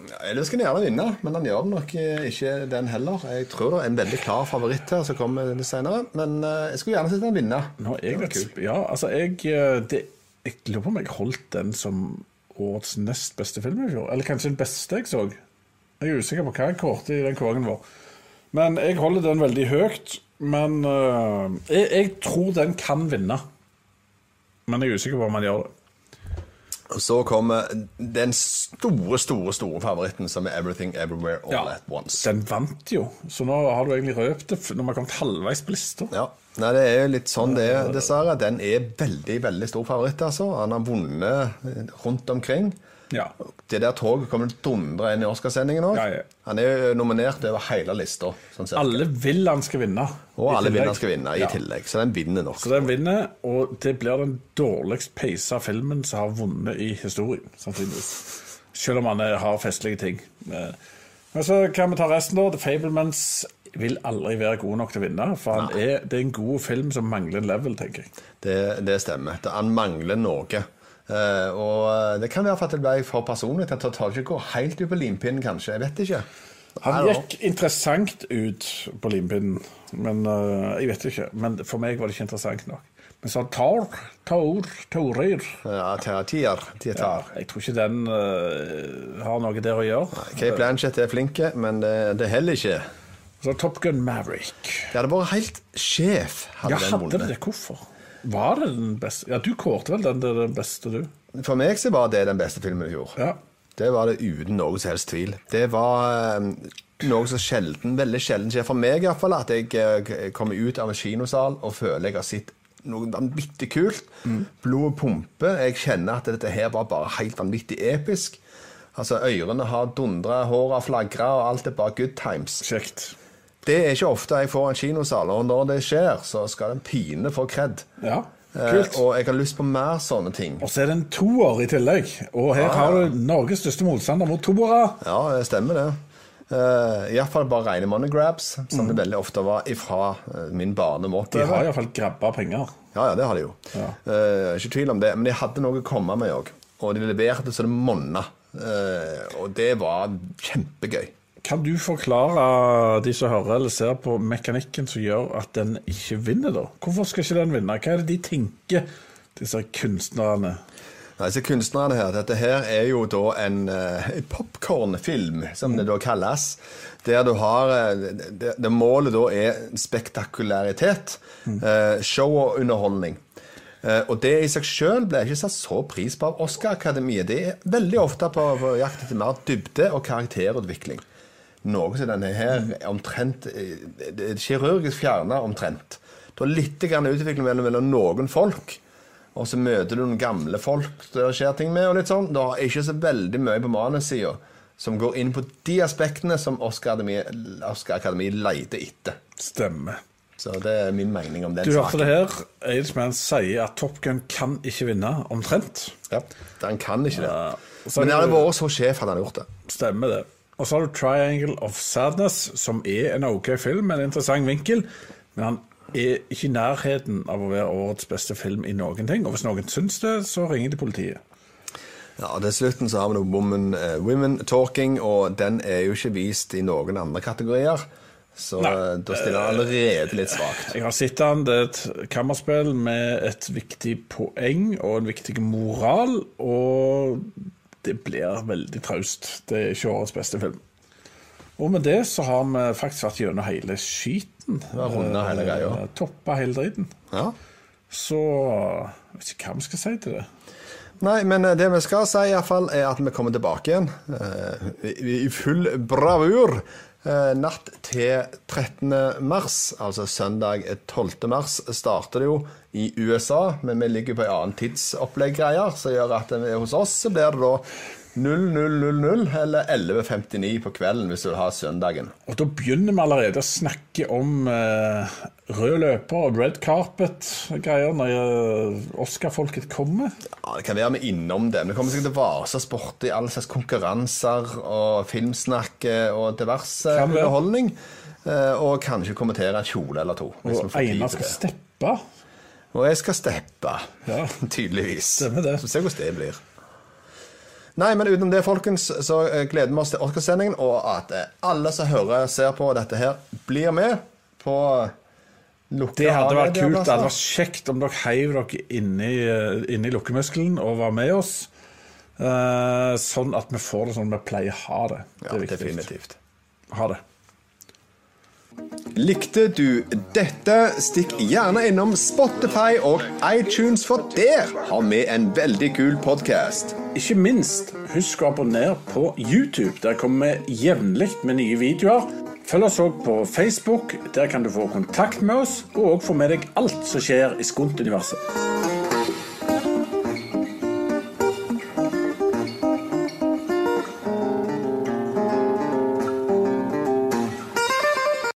Ja, Elvis kan gjerne vinne, men han gjør nok eh, ikke den heller. Jeg tror det er en veldig klar favoritt her som kommer litt senere, men eh, jeg skulle gjerne sett han vinne. Nå jeg Det vet. Ja, altså, jeg, eh, det, jeg lurer på om jeg holdt den som årets nest beste film i fjor. Eller kanskje den beste jeg så. Jeg er usikker på hva jeg kårte i den kåringen vår. Men jeg holder den veldig høyt. Men uh, jeg, jeg tror den kan vinne. Men jeg er usikker på om han gjør det. Og så kommer den store, store store favoritten, som er Everything Everywhere All Ja, At Once. Den vant jo, så nå har du egentlig røpt det når vi har kommet halvveis på lista. Ja, Nei, Det er jo litt sånn det er, dessverre. Den er veldig veldig stor favoritt. altså. Han har vunnet eh, rundt omkring. Ja. Det der toget kommer til å dundre inn i Oscarsendingen òg. Ja, ja. Han er jo nominert over hele lista. Sånn. Alle vil han skal vinne. Og alle vil han skal vinne i tillegg, så den vinner nok. Så den vinner, og det blir den dårligst peisa filmen som har vunnet i historien, sannsynligvis. Selv om han har festlige ting. Eh, Men så kan vi ta resten, da. The Fablemans vil aldri være god nok til å vinne, for er, det er en god film som mangler en level, tenker jeg. Det, det stemmer. Han mangler noe. Eh, og det kan være for at det ble for personlig. At tar ikke gå helt ut på limpinnen, kanskje. Jeg vet ikke. Han gikk interessant ut på limpinnen, men uh, jeg vet ikke. Men for meg var det ikke interessant nok. Men så tar, tar, torir Ja, tar, tier. ja, Jeg tror ikke den uh, har noe der å gjøre. Cape Blanchett er flinke, men det, det heller ikke. Så Top Gun Maverick. Det hadde vært helt sjef, hadde Ja, hadde det det? Hvorfor? Var det den beste? Ja, du kårte vel den til den beste, du? For meg så var det den beste filmen i fjor. Ja. Det var det uten noe som helst tvil. Det var eh, noe som sjelden, veldig sjelden skjer for meg iallfall, at jeg eh, kommer ut av en kinosal og føler jeg har sett noe vanvittig kult. Blodet pumper. Jeg kjenner at dette her var bare helt vanvittig episk. Altså, Ørene har dundra, håret har flagra, og alt er bare good times. Kjekt. Det er ikke ofte jeg får en kinosal, og når det skjer, så skal den pine få kred. Ja, Eh, kult. og jeg har lyst på mer sånne ting. Og så er det en toer i tillegg. Og her har du Norges største motstander mot toere. Ja, det stemmer det. Uh, Iallfall bare rene money grabs, som det veldig ofte var ifra uh, min barndom De har iallfall grabba penger. Ja, ja, det har de jo. Ja. Uh, ikke tvil om det, men de hadde noe å komme med òg. Og de leverte så det monna. Uh, og det var kjempegøy. Kan du forklare de som hører eller ser på mekanikken som gjør at den ikke vinner, da? Hvorfor skal ikke den vinne? Hva er det de tenker, disse kunstnerne? Disse kunstnerne her, Dette her er jo da en uh, popkornfilm, som det da kalles. Der du har uh, det, det Målet da er spektakularitet. Uh, show og underholdning. Og det i seg sjøl ble ikke satt så pris på av Oscar-akademiet. Det er veldig ofte på, på jakt etter mer dybde og karakterutvikling. Noe som denne her omtrent er Kirurgisk fjerna omtrent. Du har litt utvikling mellom, mellom noen folk. Og så møter du noen gamle folk det skjer ting med. og litt sånn. Det er ikke så veldig mye på manussida som går inn på de aspektene som Oscar Akademi, Oscar leter etter. Stemmer. Så det er min mening om den saken. Du hørte det her. Aidsman sier at Top Gun kan ikke vinne, omtrent. Ja, han kan ikke det. Ja, Men det hadde vært så sjef hadde han gjort det. Stemmer det. Og så har du 'Triangle of Sadness', som er en OK film med en interessant vinkel. Men han er ikke i nærheten av å være årets beste film i noen ting. Og hvis noen syns det, så ringer de politiet. Ja, og Dessuten så har vi noe woman, uh, women Talking, og den er jo ikke vist i noen andre kategorier. Så Nei, eh, da stiller han allerede litt svakt. Jeg har sett den. Det er et kammerspill med et viktig poeng og en viktig moral. Og det blir veldig traust. Det er ikke årets beste film. Og med det så har vi faktisk vært gjennom hele skiten. Runda hele greia. Eh, Toppa hele driten. Ja. Så jeg vet ikke hva vi skal si til det. Nei, men eh, det vi skal si, i hvert fall, er at vi kommer tilbake igjen i full bravur. Uh, natt til 13. mars, altså søndag 12. mars, starter det jo i USA. Men vi ligger på en annen tidsopplegg-greier, som gjør at hos oss så blir det da 0000 eller 11.59 på kvelden hvis du vil ha søndagen. Og Da begynner vi allerede å snakke om eh, rød løper og red carpet-greier når eh, Oscar-folket kommer. Ja, Det kan være vi innom det. Vi kommer sikkert til å vase sport i alle slags konkurranser og filmsnakk og diverse underholdning. Eh, og kanskje kommentere en kjole eller to. Og Einar skal steppe. Og jeg skal steppe, ja. tydeligvis. Stemmer det. Så se hvordan det blir. Nei, men utenom det, folkens, så eh, gleder vi oss til Oscarsendingen, og at eh, alle som hører ser på dette her, blir med på lukka Det hadde vært kult. Det hadde vært kjekt om dere heiv dere inni, eh, inni lukkemuskelen og var med oss. sånn at vi får det sånn vi pleier å ha det. Det ja, definitivt. Ha det. Likte du dette, stikk gjerne innom Spotify og iTunes, for der har vi en veldig kul podkast. Ikke minst, husk å abonnere på YouTube. Der kommer vi jevnlig med nye videoer. Følg oss òg på Facebook. Der kan du få kontakt med oss, og òg få med deg alt som skjer i Skunt-universet.